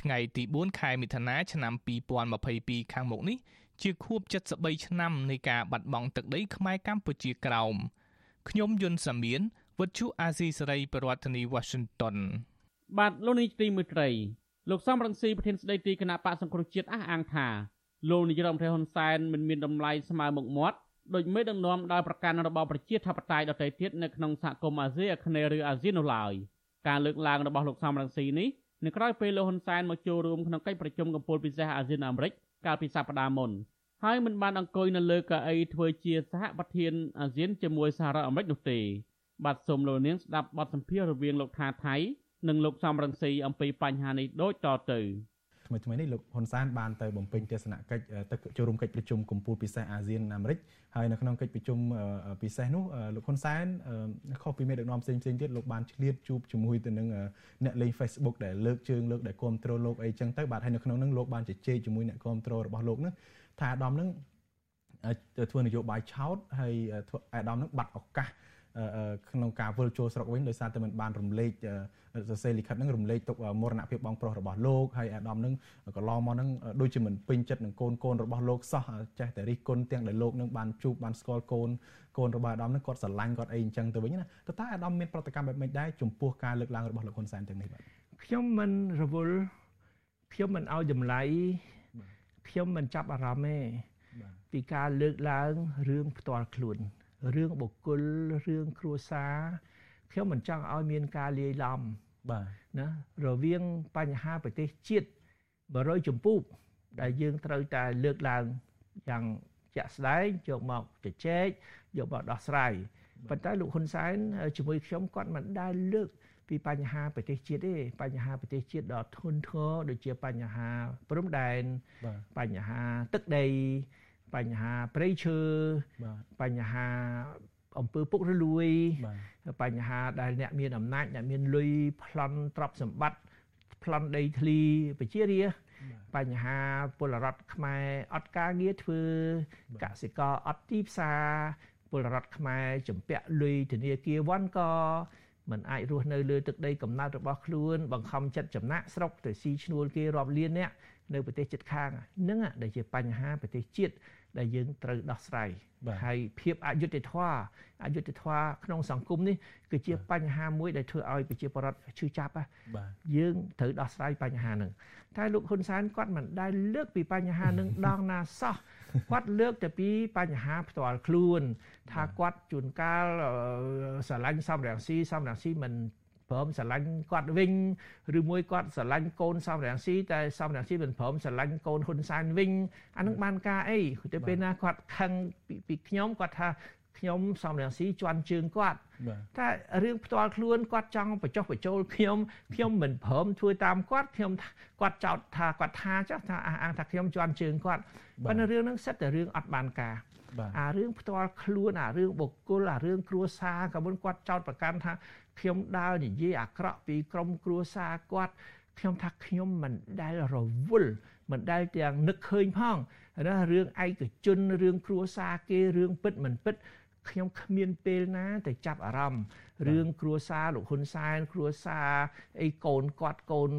ថ្ងៃទី4ខែមិថុនាឆ្នាំ2022ខាងមុខនេះជាខួប73ឆ្នាំនៃការបាត់បង់ទឹកដីខ្មែរកម្ពុជាក្រោមខ្ញុំយុនសាមៀនវិទ្យុអាស៊ីសេរីប្រធានាធិបតី Washington បាទលោកនាយទីមួយត្រី លោកសំរងស៊ីប្រធានស្ដីទីគណៈបកសង្គ្រោះជាតិអះអាងថាលោកនាយរដ្ឋមន្ត្រីហ៊ុនសែនមិនមានតម្លៃស្មើមុខមាត់ដោយមេដឹកនាំដោយប្រកាន់របបប្រជាធិបតេយ្យដទៃទៀតនៅក្នុងសហគមន៍អាស៊ីអាគ្នេយ៍ឬអាស៊ាននោះឡើយការលើកឡើងរបស់លោកសំរងស៊ីនេះនៅក្រៅពេលលោកហ៊ុនសែនមកចូលរួមក្នុងកិច្ចប្រជុំកំពូលពិសេសអាស៊ានអាមេរិកកាលពីសប្តាហ៍មុនហើយមិនបានអង្គុយនៅលើកៅអីធ្វើជាសហប្រធានអាស៊ានជាមួយសហរដ្ឋអាមេរិកនោះទេបាទសូមលោកនាងស្ដាប់បទសម្ភាសន៍រវាងលោកថាថៃ និងលោកសំរងស៊ីអំពីបញ្ហានេះដូចតទៅថ្មីថ្មីនេះលោកហ៊ុនសែនបានទៅបំពេញទស្សនកិច្ចទៅចូលរួមកិច្ចប្រជុំកម្ពុជាពិសេសអាស៊ានអាមេរិកហើយនៅក្នុងកិច្ចប្រជុំពិសេសនោះលោកហ៊ុនសែនខុសពីមេដឹកនាំផ្សេងផ្សេងទៀតលោកបានឆ្លៀតជួបជាមួយទៅនឹងអ្នកលេង Facebook ដែលលើកជើងលើកដែលគ្រប់គ្រងលោកអីចឹងទៅបាទហើយនៅក្នុងនោះលោកបានជជែកជាមួយអ្នកគ្រប់គ្រងរបស់លោកនឹងថាអាដាមនឹងធ្វើនយោបាយឆោតហើយអាដាមនឹងបាត់ឱកាស ក្នុងការវិលចូលស្រុកវិញដោយសារតែមិនបានរំលែកសរសេរលិខិតហ្នឹងរំលែកទុកមរណភាពបងប្រុសរបស់លោកហើយអាដាមហ្នឹងកន្លងមកហ្នឹងដូចជាមិនពេញចិត្តនឹងកូនកូនរបស់លោកសោះចេះតែរិះគន់ទាំងដែលលោកនឹងបានជួបបានស្គាល់កូនកូនរបស់អាដាមហ្នឹងគាត់ស្រឡាញ់គាត់អីអញ្ចឹងទៅវិញណាតើតើអាដាមមានប្រតិកម្មបែបម៉េចដែរចំពោះការលើកឡើងរបស់លោកហ៊ុនសែនទាំងនេះបាទខ្ញុំមិនរវល់ខ្ញុំមិនឲ្យចម្លៃខ្ញុំមិនចាប់អារម្មណ៍ទេពីការលើកឡើងរឿងផ្ទាល់ខ្លួន រឿងបុគ្គលរឿងគ្រួសារខ្ញុំមិនចង់ឲ្យមានការលាយឡំបាទណារវាងបញ្ហាប្រទេសជាតិ100ចម្ពោះដែលយើងត្រូវតែលើកឡើងយ៉ាងជាក់ស្ដែងយកមកជជែកយកមកដោះស្រាយប៉ុន្តែលោកហ៊ុនសែនជាមួយខ្ញុំគាត់មិនដែលលើកពីបញ្ហាប្រទេសជាតិទេបញ្ហាប្រទេសជាតិដ៏ធ្ងន់ធ្ងរដូចជាបញ្ហាព្រំដែនបញ្ហាទឹកដី បញ្ហាព្រៃឈើបញ្ហាអំពើពុករលួយបញ្ហាដែលអ្នកមានអំណាចអ្នកមានលុយប្លន់ទ្រព្យសម្បត្តិប្លន់ដីធ្លីប្រជារាស្ត្របញ្ហាពលរដ្ឋខ្មែរអត់ការងារធ្វើកសិករអត់ទីផ្សារពលរដ្ឋខ្មែរចម្ពាក់លុយធនាគារវ៉ាន់កមិនអាចរស់នៅលើទឹកដីកំណើតរបស់ខ្លួន បង្ខំចិត្តចំណាក់ស្រុកទៅស៊ីឈ្នួលគេរាប់លានអ្នក នៅប្រទេសជិតខាងហ្នឹងដែលជាបញ្ហាប្រទេសជាតិដែលយើងត្រូវដោះស្រាយហើយភាពអយុត្តិធម៌អយុត្តិធម៌ក្នុងសង្គមនេះគឺជាបញ្ហាមួយដែលធ្វើឲ្យប្រជាពលរដ្ឋឈឺចាប់យើងត្រូវដោះស្រាយបញ្ហាហ្នឹងតែលោកហ៊ុនសែនគាត់មិនដែលលើកពីបញ្ហានឹងដងណាសោះគាត់លើកតែពីបញ្ហាផ្ទាល់ខ្លួន ថាគាត់ជួនកាលស្រឡាញ់សំរងស៊ីសំរងស៊ីមិន ព្រមស្រឡាញ់គាត់វិញឬមួយគាត់ស្រឡាញ់កូនសំរងស៊ីតែសំរងស៊ីមិនព្រមស្រឡាញ់កូនហ៊ុនសែនវិញអានឹងបានការអីទៅពេលណាគាត់ខឹងពីខ្ញុំគាត់ថាខ្ញុំសំរងស៊ីជន់ជើងគាត់តែរឿងផ្ទាល់ខ្លួនគាត់ចង់បញ្ចុះបញ្ចូលខ្ញុំខ្ញុំមិនព្រមធ្វើតាមគាត់ខ្ញុំគាត់ចោទថាគាត់ថាចុះថាអះអាងថាខ្ញុំជន់ជើងគាត់ប៉ុន្តែរឿងហ្នឹងសិតតែរឿងអត់បានការអារឿងផ្ទាល់ខ្លួនអារឿងបុគ្គលអារឿងគ្រួសារក៏មិនគាត់ចោទប្រកាន់ថា ខ្ញុំដើរនិយាយអាក្រក់ពីក្រុមគ្រួសារគាត់ខ្ញុំថាខ្ញុំមិនដែលរវល់មិនដែលទាំងនឹកឃើញផងណារឿងឯកជនរឿងគ្រួសារគេរឿងពិតមិនពិត ខ្ញុំគ្មានពេលណាទៅចាប់អារម្មណ៍រឿងគ្រួសារលោកហ៊ុនសែនគ្រួសារអីកូនគាត់កូន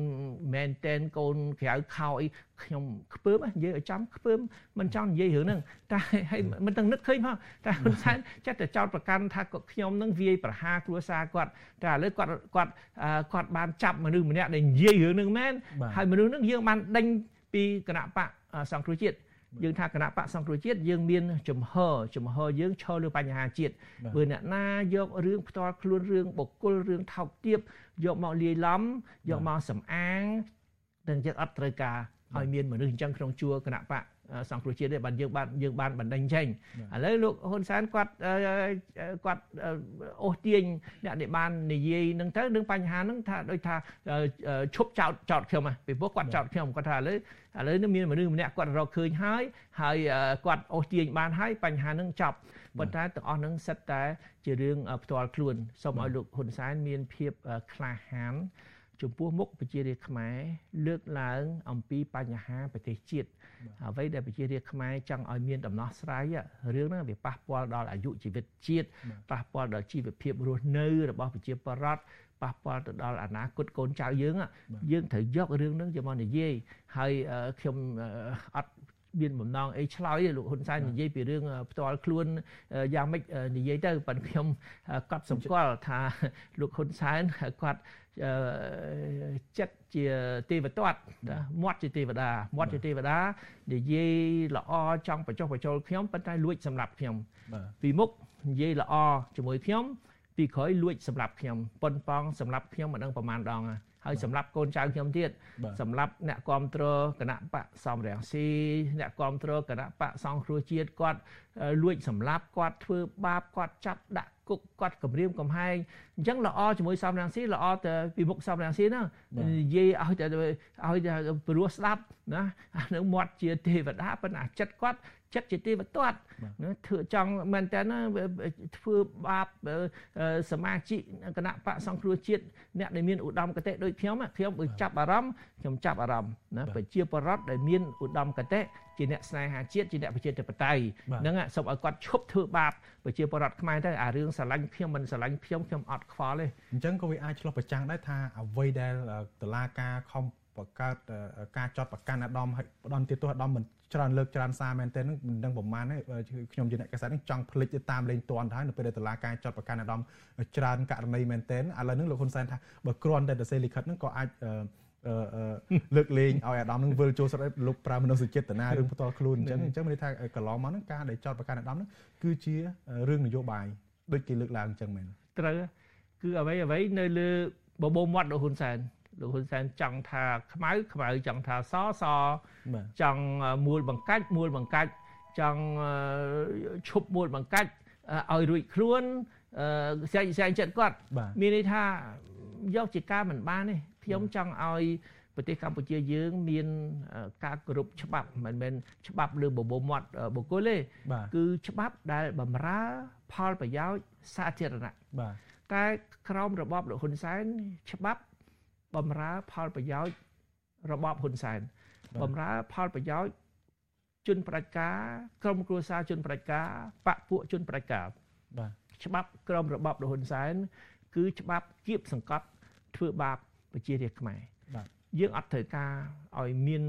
មែនតែនកូនក្រៅខោអីខ្ញុំខ្ពើមនិយាយឲ្យចំខ្ពើមមិនចង់និយាយរឿងហ្នឹងតែហើយមិនទាំងនឹកឃើញផងតែហ៊ុនសែនចិត្តតែចោតប្រកាន់ថាខ្ញុំនឹងវាយប្រហារគ្រួសារគាត់តែឥឡូវគាត់គាត់គាត់បានចាប់មនុស្សម្នាក់ដែលនិយាយរឿងហ្នឹងមែនហើយមនុស្សហ្នឹងយើងបានដេញពីគណៈបកសង្គ្រោះជាតិ យើងថាគណៈបកសង្គ្រោះជាតិយើងមានចំហចំហយើងឈរលើបញ្ហាជាតិបើអ្នកណាយករឿងផ្ទាល់ខ្លួនរឿងបុគ្គលរឿងថោកទាបយកមកលាយឡំយកមកសំអាងនឹងយើងអត់ត្រូវការឲ្យមានមនុស្សអញ្ចឹងក្នុងជួរគណៈបក សង្គ្រោះជាតិទេបានយើងបានយើងបានបណ្ដឹងចេញឥឡូវលោកហ៊ុនសែនគាត់គាត់អូសទាញអ្នកដែលបាននិយាយនឹងទៅនឹងបញ្ហានឹងថាដូចថាឈប់ចោតចោតខ្ញុំពីព្រោះគាត់ចោតខ្ញុំគាត់ថាឥឡូវឥឡូវនេះមានមនុស្សម្នាក់គាត់រកឃើញហើយហើយគាត់អូសទាញបានហើយបញ្ហានឹងចប់ប៉ុន្តែទាំងអស់នឹងសិតតែជារឿងផ្ទាល់ខ្លួនសូមឲ្យលោកហ៊ុនសែនមានភាពក្លាហាន ចំពោះមុខប្រជារាស្ត្រខ្មែរលើកឡើងអំពីបញ្ហាប្រទេសជាតិអ្វីដែលប្រជារាស្ត្រខ្មែរចង់ឲ្យមានដំណោះស្រាយរឿងហ្នឹងវាប៉ះពាល់ដល់អាយុជីវិតជាតិប៉ះពាល់ដល់ជីវភាពរស់នៅរបស់ប្រជាពលរដ្ឋប៉ះពាល់ទៅដល់អនាគតកូនចៅយើងយើងត្រូវយករឿងហ្នឹងយកមកនិយាយហើយខ្ញុំអត់ មានបំណងអីឆ្លើយលោកហ៊ុនសែននិយាយពីរឿងផ្ទាល់ខ្លួនយ៉ាងម៉េចនិយាយទៅប៉ុន្តែខ្ញុំកត់សម្គាល់ថាលោកហ៊ុនសែនគាត់ចិត្តជាទេវទត្តមាត់ជាទេវតាមាត់ជាទេវតានិយាយល្អចង់បញ្ចុះបញ្ចូលខ្ញុំប៉ុន្តែលួចសម្រាប់ខ្ញុំពីមុខនិយាយល្អជាមួយខ្ញុំពីក្រោយលួចសម្រាប់ខ្ញុំប៉ុនប៉ងសម្រាប់ខ្ញុំមិនដឹងប្រមាណដង ហើយសម្រាប់កូនចៅខ្ញុំទៀតសម្រាប់អ្នកគ្រប់គ្រងគណៈបកសំរងស៊ីអ្នកគ្រប់គ្រងគណៈបកសង្គ្រោះជាតិគាត់លួចសម្លាប់គាត់ធ្វើបាបគាត់ចាប់ដាក់គុកគាត់គម្រាមកំហែងអញ្ចឹងល្អជាមួយសំរងស៊ីល្អទៅពីមុខសំរងស៊ីណានិយាយឲ្យតែឲ្យតែព្រោះស្ដាប់ណាអានឹងមាត់ជាទេវតាប៉ុន្តែចិត្តគាត់ចិត្តជាទេវទត្តណាធ្វើចង់មែនតើណាធ្វើបាបសមាជិកគណៈបកសង្គ្រោះជាតិអ្នកដែលមានឧត្តមគតិដូចខ្ញុំខ្ញុំបើចាប់អារម្មណ៍ខ្ញុំចាប់អារម្មណ៍ណាប្រជាពលរដ្ឋដែលមានឧត្តមគតិជាអ្នកស្នេហាជាតិជាអ្នកប្រជាធិបតេយ្យហ្នឹងសូមឲ្យគាត់ឈប់ធ្វើបាបប្រជាពលរដ្ឋខ្មែរទៅអារឿងស្រឡាញ់ខ្ញុំមិនស្រឡាញ់ខ្ញុំខ្ញុំអត់ខ្វល់ទេអញ្ចឹងក៏វាអាចឆ្លោះប្រចាំងដែរថាអ្វីដែលតឡាការខំបង្កើតការចោតប្រកាន់អាដាមឲ្យផ្ដន់ទៀតទោះអាដាមមិន ច្រើនលើកច្រើនសារមែនទែននឹងមិនដឹងប្រមាណទេខ្ញុំជាអ្នកកសែតនឹងចង់ភ្លេចទៅតាមលេងតន់ទៅហើយនៅពេលដែលតឡាការចោតប្រកាន់អាដាមច្រើនករណីមែនទែនឥឡូវនេះលោកហ៊ុនសែនថាបើគ្រាន់តែទៅសេលីខិតហ្នឹងក៏អាចលើកលែងឲ្យអាដាមនឹងវិលចូលស្រុកលោកប្រើមនុស្សចេតនារឿងផ្ទាល់ខ្លួនអញ្ចឹងអញ្ចឹងមានន័យថាកន្លងមកហ្នឹងការដែលចោតប្រកាន់អាដាមហ្នឹងគឺជារឿងនយោបាយដូចគេលើកឡើងអញ្ចឹងមែនត្រូវគឺអ្វីអ្វីនៅលើបបោមាត់លោកហ៊ុនសែន លោកហ៊ុនសែនចង់ថាខ្មៅខ្មៅចង់ថាសសចង់មូលបង្កាច់មូលបង្កាច់ចង់ឈប់មូលបង្កាច់ឲ្យរួចខ្លួនស្រាច់ស្រាច់ចិត្តគាត់មានន័យថាយកជាការមិនបានទេខ្ញុំចង់ឲ្យប្រទេសកម្ពុជាយើងមានការគោរពច្បាប់មិនមែនច្បាប់លើបបោមាត់បុគ្គលទេគឺច្បាប់ដែលបំរើផលប្រយោជន៍សាធារណៈបាទតែក្រមរបបលោកហ៊ុនសែនច្បាប់ បំរើផលប្រយោជន៍របបហ៊ុនសែនបំរើផលប្រយោជន៍ជនប្រជាការក្រមគ្រួសារជនប្រជាការបពពួកជនប្រជាការបាទច្បាប់ក្រមរបបលហ៊ុនសែនគឺច្បាប់គៀបសង្កត់ធ្វើបាបប្រជារាស្ត្រខ្មែរបាទយើងអត់ត្រូវការឲ្យមាន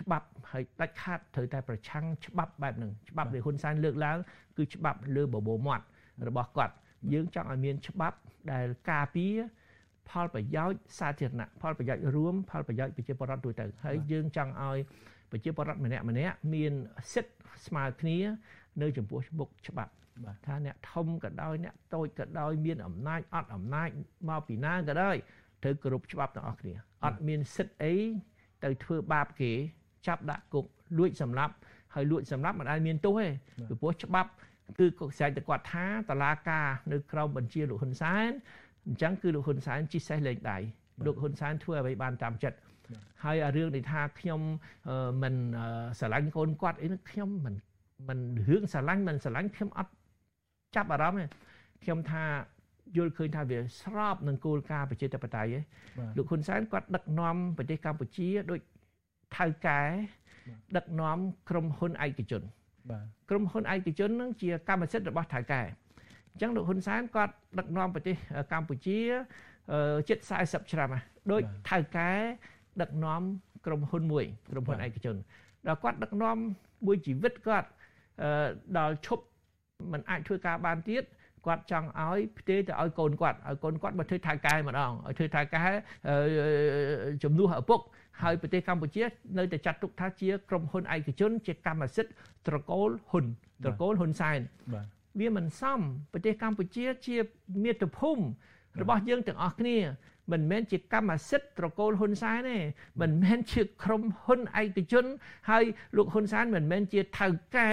ច្បាប់ហើយដាច់ខាតត្រូវតែប្រឆាំងច្បាប់បែបហ្នឹងច្បាប់ដែលហ៊ុនសែនលើកឡើងគឺច្បាប់លើបបោមាត់របស់គាត់យើងចង់ឲ្យមានច្បាប់ដែលការពារ ផលប្រយោជន៍សាធារណៈផលប្រយោជន៍រួមផលប្រយោជន៍ប្រជាពលរដ្ឋទូទៅហើយយើងចង់ឲ្យប្រជាពលរដ្ឋម្នាក់ម្នាក់មានសិទ្ធិស្មើគ្នា នៅចំពោះមុខច្បាប់ថាអ្នកធំក៏ដោយអ្នកតូចក៏ដោយមានអំណាចអត់អំណាចមកពីណាក៏ដោយត្រូវគោរពច្បាប់ទាំងអស់គ្នាអត់មានសិទ្ធិអីទៅធ្វើបាបគេចាប់ដាក់គុកលួចសម្លាប់ហើយលួចសម្លាប់មិនដែលមានទោសទេពីព្រោះច្បាប់គឺគាត់ស្រែកតែគាត់ថាតឡាការនៅក្រោមបញ្ជាលោកហ៊ុនសែន អញ្ចឹងគឺលោកហ៊ុនសែនជីសេះលេងដៃលោកហ៊ុនសែនធ្វើអ្វីបានតាមចិត្តហើយរឿងនេះថាខ្ញុំមិនស្រឡាញ់កូនគាត់អីនោះខ្ញុំមិនមិនរឿងស្រឡាញ់មិនស្រឡាញ់ខ្ញុំអត់ចាប់អារម្មណ៍ទេខ្ញុំថាយល់ឃើញថាវាស្របនឹងគោលការណ៍ប្រជាធិបតេយ្យលោកហ៊ុនសែនគាត់ដឹកនាំប្រទេសកម្ពុជាដូចថៅកែដឹកនាំក្រុមហ៊ុនឯកជនបាទក្រុមហ៊ុនឯកជននឹងជាកម្មសិទ្ធិរបស់ថៅកែ អញ្ចឹងលោកហ៊ុនសែនគាត់ដឹកនាំប្រទេសកម្ពុជាជិត40ឆ្នាំហើយដូចថៅកែដឹកនាំក្រុមហ៊ុនមួយក្រុមហ៊ុនឯកជនដល់គាត់ដឹកនាំមួយជីវិតគាត់ដល់ឈប់មិនអាចធ្វើការបានទៀតគាត់ចង់ឲ្យផ្ទេរទៅឲ្យកូនគាត់ឲ្យកូនគាត់មកធ្វើថៅកែម្ដងឲ្យធ្វើថៅកែជំនួសឪពុកហើយប្រទេសកម្ពុជា នៅតែចាត់ទុកថាជាក្រុមហ៊ុនឯកជន ជាកម្មសិទ្ធិត្រកូលហ៊ុនត្រកូលហ៊ុនសែនបាទ វាមិនសមប្រទេសកម្ពុជាជាមាតុភូមិរបស់យើងទាំងអស់គ្នាមិនមែនជាកម្មសិទ្ធិត្រកូលហ៊ុនសែនទេមិនមែនជាក្រុមហ៊ុនឯកជន ហើយលោកហ៊ុនសែនមិនមែនជាថៅកែ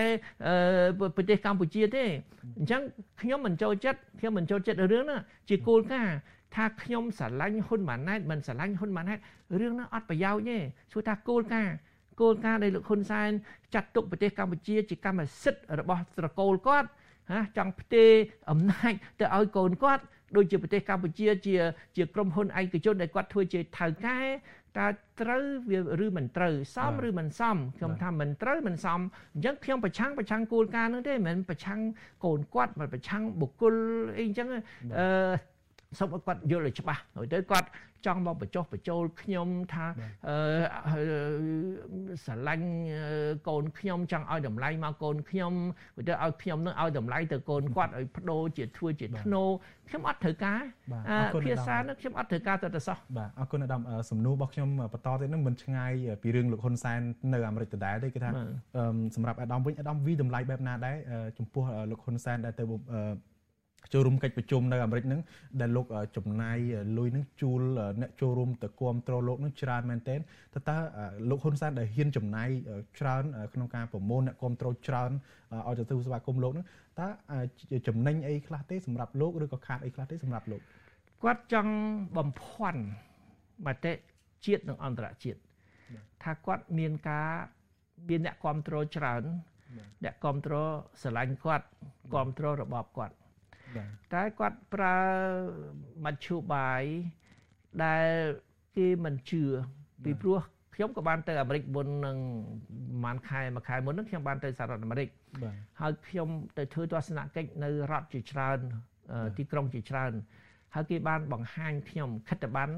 ប្រទេសកម្ពុជាទេអញ្ចឹងខ្ញុំមិនចូលចិត្តខ្ញុំមិនចូលចិត្តរឿងហ្នឹងជាគោលការណ៍ថាខ្ញុំស្រឡាញ់ហ៊ុនម៉ាណែតមិនស្រឡាញ់ហ៊ុនម៉ាណែតរឿងហ្នឹងអត់ប្រយោជន៍ទេឈ្មោះថាគោលការណ៍គោលការណ៍ដែលលោកហ៊ុនសែនចាត់ទុកប្រទេសកម្ពុជាជាកម្មសិទ្ធិរបស់ត្រកូលគាត់ ណាចង់ផ្ទេរអំណាចទៅឲ្យកូនគាត់ដូចជាប្រទេសកម្ពុជាជាជាក្រុមហ៊ុនឯកជនដែលគាត់ធ្វើជាថៅកែតើត្រូវវាឬមិនត្រូវសមឬមិនសមខ្ញុំថាមិនត្រូវមិនសមអញ្ចឹងខ្ញុំប្រឆាំងប្រឆាំងគោលការណ៍នោះទេមិនមែនប្រឆាំងកូនគាត់មិនប្រឆាំងបុគ្គលអីអញ្ចឹងអឺ សូមឲ្យគាត់យល់ឲ្យច្បាស់ហើយទៅគាត់ចង់មកបញ្ចុះបញ្ចូលខ្ញុំថាអឺស្រឡាញ់កូនខ្ញុំចង់ឲ្យតម្លៃមកកូនខ្ញុំទៅឲ្យខ្ញុំនឹងឲ្យតម្លៃទៅកូនគាត់ឲ្យបដូរជាធ្វើជាធ្នូខ្ញុំអត់ត្រូវការភាសានឹងខ្ញុំអត់ត្រូវការទៅទៅសោះបាទអរគុណអាដាមសំណួររបស់ខ្ញុំបន្តទៀតនឹងមិនឆ្ងាយពីរឿងលោកហ៊ុនសែននៅអាមេរិកដដែលទេគឺថាសម្រាប់អាដាមវិញអាដាមវិតម្លៃបែបណាដែរចំពោះលោកហ៊ុនសែនដែលទៅ ចូលរួមកិច្ចប្រជុំនៅអាមេរិកហ្នឹងដែលលោកចំណាយលុយហ្នឹងជួលអ្នកចូលរួមទៅគ្រប់គ្រងលោកហ្នឹងច្រើនមែនទែនតើតើលោកហ៊ុនសែនដែលហ៊ានចំណាយច្រើនក្នុងការប្រមូលអ្នកគ្រប់គ្រងច្រើនឲ្យទៅស្វាគមន៍លោកហ្នឹងតើចំណេញអីខ្លះទេសម្រាប់លោកឬក៏ខាតអីខ្លះទេសម្រាប់លោកគាត់ចង់បំភាន់មតិជាតិនិងអន្តរជាតិថាគាត់មានការមានអ្នកគ្រប់គ្រងច្រើនអ្នកគ្រប់គ្រងស្រឡាញ់គាត់គ្រប់គ្រងរបបគាត់ តែគាត់ប្រើមធ្យោបាយដែលគេមិនជឿពីព្រោះខ្ញុំក៏បានទៅអាមេរិកមុននឹងប្រហែលខែមួយខែមុនហ្នឹងខ្ញុំបានទៅសហរដ្ឋអាមេរិកហើយខ្ញុំទៅធ្វើទស្សនកិច្ចនៅរដ្ឋជាច្រើនទីក្រុងជាច្រើនហើយគេបានបង្ហាញខ្ញុំខិត្តប័ណ្ណ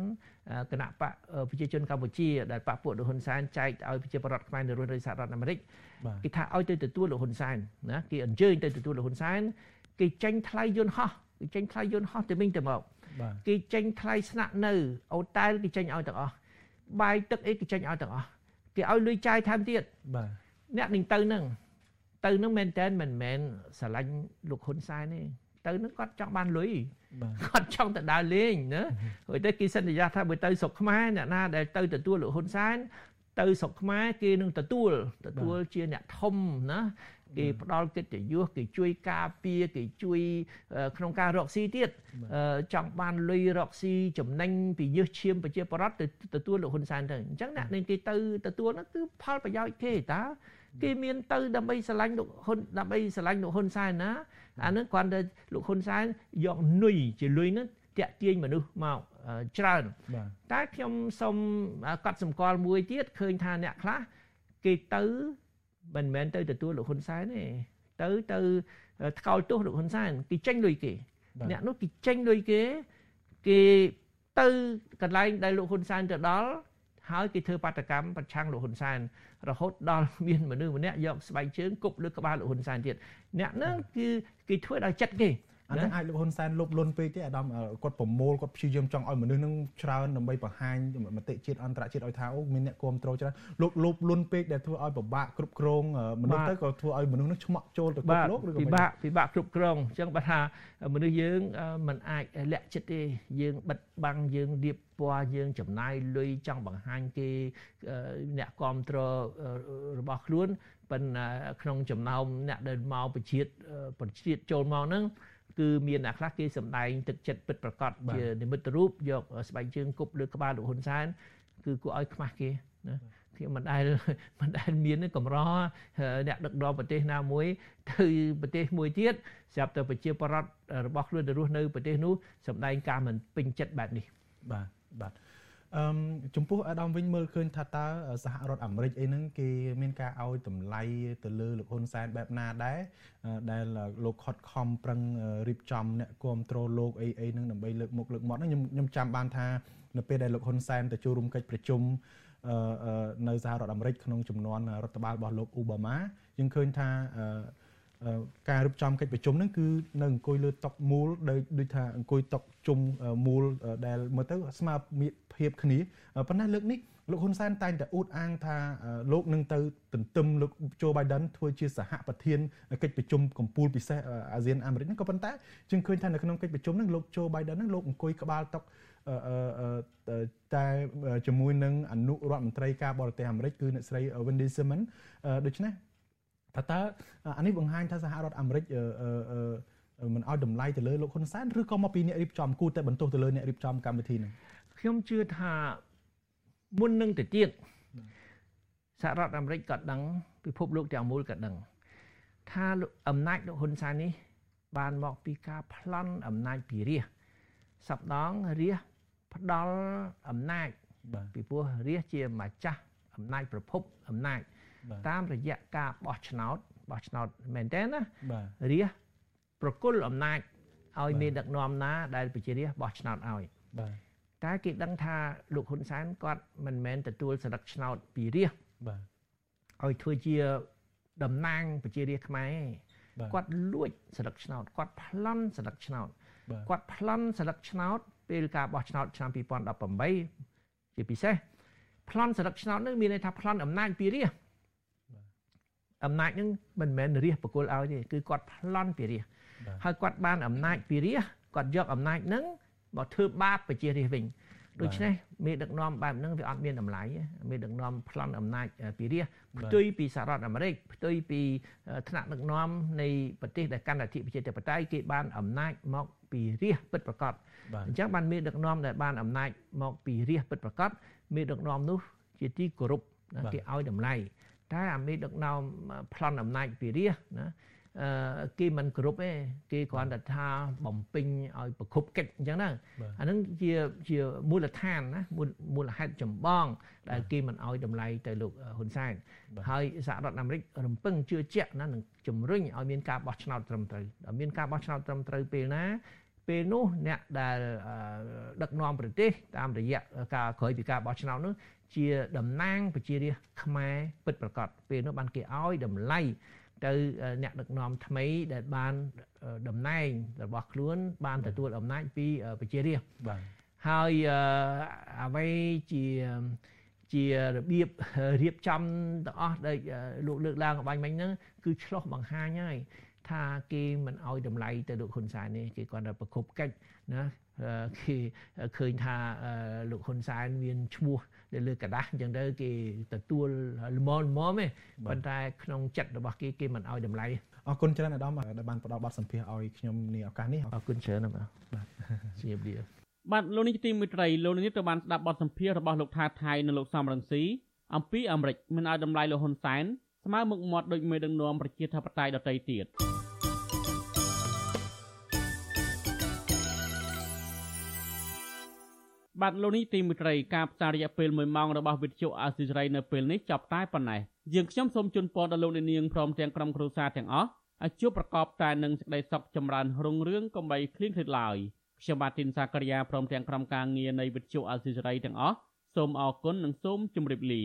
គណៈបកប្រជាជនកម្ពុជាដែលបកពួកលោកហ៊ុនសែនចែកឲ្យប្រជាពលរដ្ឋខ្មែរនៅរស់នៅសហរដ្ឋអាមេរិកគេថាឲ្យទៅទទួលលោកហ៊ុនសែនណាគេអញ្ជើញទៅទទួលលោកហ៊ុនសែន គេចេញថ្លៃយន្តហោះគេចេញថ្លៃយន្តហោះទៅវិញទៅមកគេចេញថ្លៃស្នាក់នៅអូតែលគេចេញឲ្យទាំងអស់បាយទឹកអីគេចេញឲ្យទាំងអស់គេឲ្យលុយចាយថែមទៀតបាទអ្នកនឹងទៅនឹងទៅនឹងមែនតើមិនមែនស្រឡាញ់លោកហ៊ុនសែនទេទៅនឹងគាត់ចង់បានលុយគាត់ចង់ទៅដើរលេងណាហើយទៅគេសន្យាថាបើទៅស្រុកខ្មែរអ្នកណាដែលទៅទទួលលោកហ៊ុនសែនទៅស្រុកខ្មែរគេនឹងទទួលទទួលជាអ្នកធំណា គេផ្ដល់កិត្តិយសគេជួយការពារគេជួយក្នុងការរកស៊ីទៀតចង់បានលុយរកស៊ីចំណេញពីយឹសឈាមប្រជាប្រដ្ឋទៅទទួលលោកហ៊ុនសែនទៅអញ្ចឹងអ្នកនេះគេទៅទទួលនោះគឺផលប្រយោជន៍គេតាគេមានទៅដើម្បីស្រឡាញ់លោកហ៊ុនដើម្បីស្រឡាញ់លោកហ៊ុនសែនណាអានឹងគ្រាន់តែលោកហ៊ុនសែនយកនុយជាលុយនោះតាក់ទាញមនុស្សមកច្រើនតែខ្ញុំសូមកត់សម្គាល់មួយទៀតឃើញថាអ្នកខ្លះគេទៅ មិនមែនទៅទទួលលោកហ៊ុនសែនទេទៅទៅថ្កោលទោសលោកហ៊ុនសែនគេចេញលុយគេអ្នកនោះគេចេញលុយគេគេទៅកន្លែងដែលលោកហ៊ុនសែនទៅដល់ហើយគេធ្វើបាតកម្មប្រឆាំងលោកហ៊ុនសែនរហូតដល់មានមនុស្សម្នាក់យកស្បែកជើងគប់លើក្បាលលោកហ៊ុនសែនទៀតអ្នកហ្នឹងគឺគេធ្វើដោយចិត្តគេ អានឹងអាចលោកហ៊ុនសែនលុបលុនពេកទេអាដាមគាត់ប្រមូលគាត់ព្យាយាមចង់ឲ្យមនុស្សនឹងច្រើនដើម្បីបង្ហាញមតិជាតិអន្តរជាតិឲ្យថាអូមានអ្នកគ្រប់គ្រងច្រើនលោកលុបលុនពេកដែលធ្វើឲ្យពិបាកគ្រប់គ្រងមនុស្សទៅក៏ធ្វើឲ្យមនុស្សនឹងឆ្មក់ចូលទៅគ្រប់លោកឬក៏ពិបាកពិបាកគ្រប់គ្រងអញ្ចឹងបើថាមនុស្សយើងមិនអាចលាក់ចិត្តទេយើងបិទបាំងយើងរៀបពណ៌យើងចំណាយលុយចង់បង្ហាញគេអ្នកគ្រប់គ្រងរបស់ខ្លួនប៉ុន្តែក្នុងចំណោមអ្នកដែលមកប្រជាជាតិប្រជាជាតិចូលមកហ្នឹង គឺមានអ្នកខ្លះគេសម្ដែងទឹកចិត្តពិតប្រកបជានិមិត្តរូបយកស្បែកជើងគប់លើក្បាលលោកហ៊ុនសែនគឺគួរឲ្យខ្មាស់គេណាគេមិនដែលមិនដែលមានកម្រអ្នកដឹកនាំប្រទេសណាមួយទៅប្រទេសមួយទៀតស្រាប់តែប្រជាប្រដ្ឋរបស់ខ្លួនទៅរស់នៅប្រទេសនោះសម្ដែងការមិនពេញចិត្តបែបនេះបាទបាទ អឺចំពោះអាដាមវិញមើលឃើញថាតើសហរដ្ឋអាមេរិកអីហ្នឹងគេមានការឲ្យតម្លៃទៅលើលោកហ៊ុនសែនបែបណាដែរដែលលោកខុតខំប្រឹងរៀបចំអ្នកគ្រប់គ្រងលោកអីអីហ្នឹងដើម្បីលើកមុខលើកមាត់ហ្នឹងខ្ញុំខ្ញុំចាំបានថានៅពេលដែលលោកហ៊ុនសែនទៅចូលរួមកិច្ចប្រជុំនៅសហរដ្ឋអាមេរិកក្នុងចំនួនរដ្ឋបាលរបស់លោកអ៊ូបាម៉ាយើងឃើញថា ការរៀបចំកិច្ចប្រជុំហ្នឹងគឺនៅអង្គុយលើតុមូលដោយដូចថាអង្គុយតុជុំមូលដែលមើលទៅស្មើភាពគ្នាប៉ុន្តែលើកនេះលោកហ៊ុនសែនតែងតែអួតអាងថាលោកនឹងទៅទន្ទឹមលោកជូបៃដិនធ្វើជាសហប្រធានកិច្ចប្រជុំកម្ពុជាពិសេសអាស៊ានអាមេរិកហ្នឹងក៏ប៉ុន្តែជាងឃើញថានៅក្នុងកិច្ចប្រជុំហ្នឹងលោកជូបៃដិនហ្នឹងលោកអង្គុយក្បាលតុតែជាមួយនឹងអនុរដ្ឋមន្ត្រីការបរទេសអាមេរិកគឺអ្នកស្រី Wendy Sherman ដូច្នេះ ថាតើអានេះបង្ហាញថាសហរដ្ឋអាមេរិកមិនឲ្យតម្លៃទៅលើលោកហ៊ុនសែនឬក៏មកពីអ្នករៀបចំគូតែបន្ទោសទៅលើអ្នករៀបចំកម្មវិធីនេះខ្ញុំជឿថាមុននឹងទៅទៀតសហរដ្ឋអាមេរិកក៏ដឹងពិភពលោកទាំងមូលក៏ដឹងថាអំណាចលោកហ៊ុនសែននេះ បានមកពីការប្លន់អំណាចពីរាជសពដងរាជផ្ដល់អំណាចពីព្រោះរាជជាម្ចាស់អំណាចប្រភពអំណាច តាមរយៈការបោះឆ្នោតបោះឆ្នោតមែនតើណារាជប្រគល់អំណាចឲ្យមានដឹកនាំណាដែលប្រជារាស្ត្របោះឆ្នោតឲ្យបាទតែគេដឹងថាលោកហ៊ុនសែនគាត់មិនមែនទទួលសិលឹកឆ្នោតពីរាស្ត្របាទឲ្យធ្វើជាតំណាងប្រជារាស្ត្រខ្មែរគាត់លួចសិលឹកឆ្នោតគាត់ប្លន់សិលឹកឆ្នោតគាត់ប្លន់សិលឹកឆ្នោតពេលការបោះឆ្នោតឆ្នាំ2018ជាពិសេសប្លន់សិលឹកឆ្នោតនឹងមានន័យថាប្លន់អំណាចពីរាស្ត្រ អំណាចនឹងមិនមែនរាជបកុលឲ្យទេគឺគាត់ប្លន់ពីរាជហើយគាត់បានអំណាចពីរាជគាត់យកអំណាចនឹងមកធ្វើបាបប្រជារាជវិញដូច្នេះមេដឹកនាំបែបហ្នឹងវាអត់មានតម្លៃមេដឹកនាំប្លន់អំណាចពីរាជផ្ទុយពីសហរដ្ឋអាមេរិកផ្ទុយពីថ្នាក់ដឹកនាំនៃប្រទេសដែលកាន់អធិប្រជាធិបតេយ្យគេបានអំណាចមកពីរាជពិតប្រាកដអញ្ចឹងបានមេដឹកនាំដែលបានអំណាចមកពីរាជពិតប្រាកដមេដឹកនាំនោះជាទីគោរពគេឲ្យតម្លៃ តែអាមេដឹកនាំប្លន់អំណាចពីរាជណាអឺគេមិនគ្រប់ទេគេគ្រាន់តែថាបំពេញឲ្យប្រគប់កិច្ចអញ្ចឹងណាអានឹងជាជាមូលដ្ឋានណាមូលហេតុចម្បង ដែលគេមិនឲ្យតម្លៃទៅលោកហ៊ុនសែនហើយសហរដ្ឋអាមេរិករំពឹងជឿជាក់ណានឹងជំរុញឲ្យមានការបោះឆ្នោតត្រឹមត្រូវដល់មានការបោះឆ្នោតត្រឹមត្រូវពេលណា ពេលនោះអ្នកដែលដឹកនាំប្រទេសតាមរយៈការក្រោយពីការបោះឆ្នោតនោះជាតំណាងប្រជារាស្ត្រខ្មែរពិតប្រាកដពេលនោះបានគេឲ្យតម្លៃទៅអ្នកដឹកនាំថ្មីដែលបានតំណែងរបស់ខ្លួន បានទទួលអំណាចពីប្រជារាស្ត្របាទហើយអ្វីជាជារបៀបរៀបចំទាំងអស់ដែលលោកលើកឡើងបាញ់មិញហ្នឹងគឺឆ្លោះបង្ហាញហើយ ថាគេមិនអោយតម្លៃទៅលោកហ៊ុនសែននេះគេគាត់តែប្រគប់កិច្ចណាគេឃើញថាលោកហ៊ុនសែនមានឈ្មោះនៅលើกระดาษអញ្ចឹងទៅគេទទួលល្មមល្មមទេប៉ុន្តែក្នុងចិត្តរបស់គេគេមិនអោយតម្លៃអរគុណច្រើនអាដាមដែលបានផ្ដល់បទសម្ភាសឲ្យខ្ញុំនេះឱកាសនេះអរគុណច្រើនបាទជំរាបលាបាទលោកនេះទីមួយត្រីលោកនេះទៅបានស្ដាប់បទសម្ភាសរបស់លោកថាថៃនិងលោកសំរងស៊ីអំពីអាមេរិកមិនឲ្យតម្លៃលោកហ៊ុនសែន ស្មើមុខមាត់ដូចមេដឹកនាំប្រជាធិបតេយ្យដទៃទៀតបាទលោកនេះទីមួយត្រីការផ្សាយរយៈពេល1ម៉ោងរបស់វិទ្យុអាស៊ីសេរីនៅពេលនេះចប់តែប៉ុណ្ណេះយើងខ្ញុំសូមជូនពរដល់លោកអ្នកនាងព្រមទាំងក្រុមគ្រួសារទាំងអស់ឲ្យជួបប្រកបតែនឹងសេចក្តីសុខចម្រើនរុងរឿងកុំបីឃ្លៀងឃ្លាតឡើយខ្ញុំបាទទីនសាករិយាព្រមទាំងក្រុមការងារនៃវិទ្យុអាស៊ីសេរីទាំងអស់សូមអរគុណនិងសូមជម្រាបលា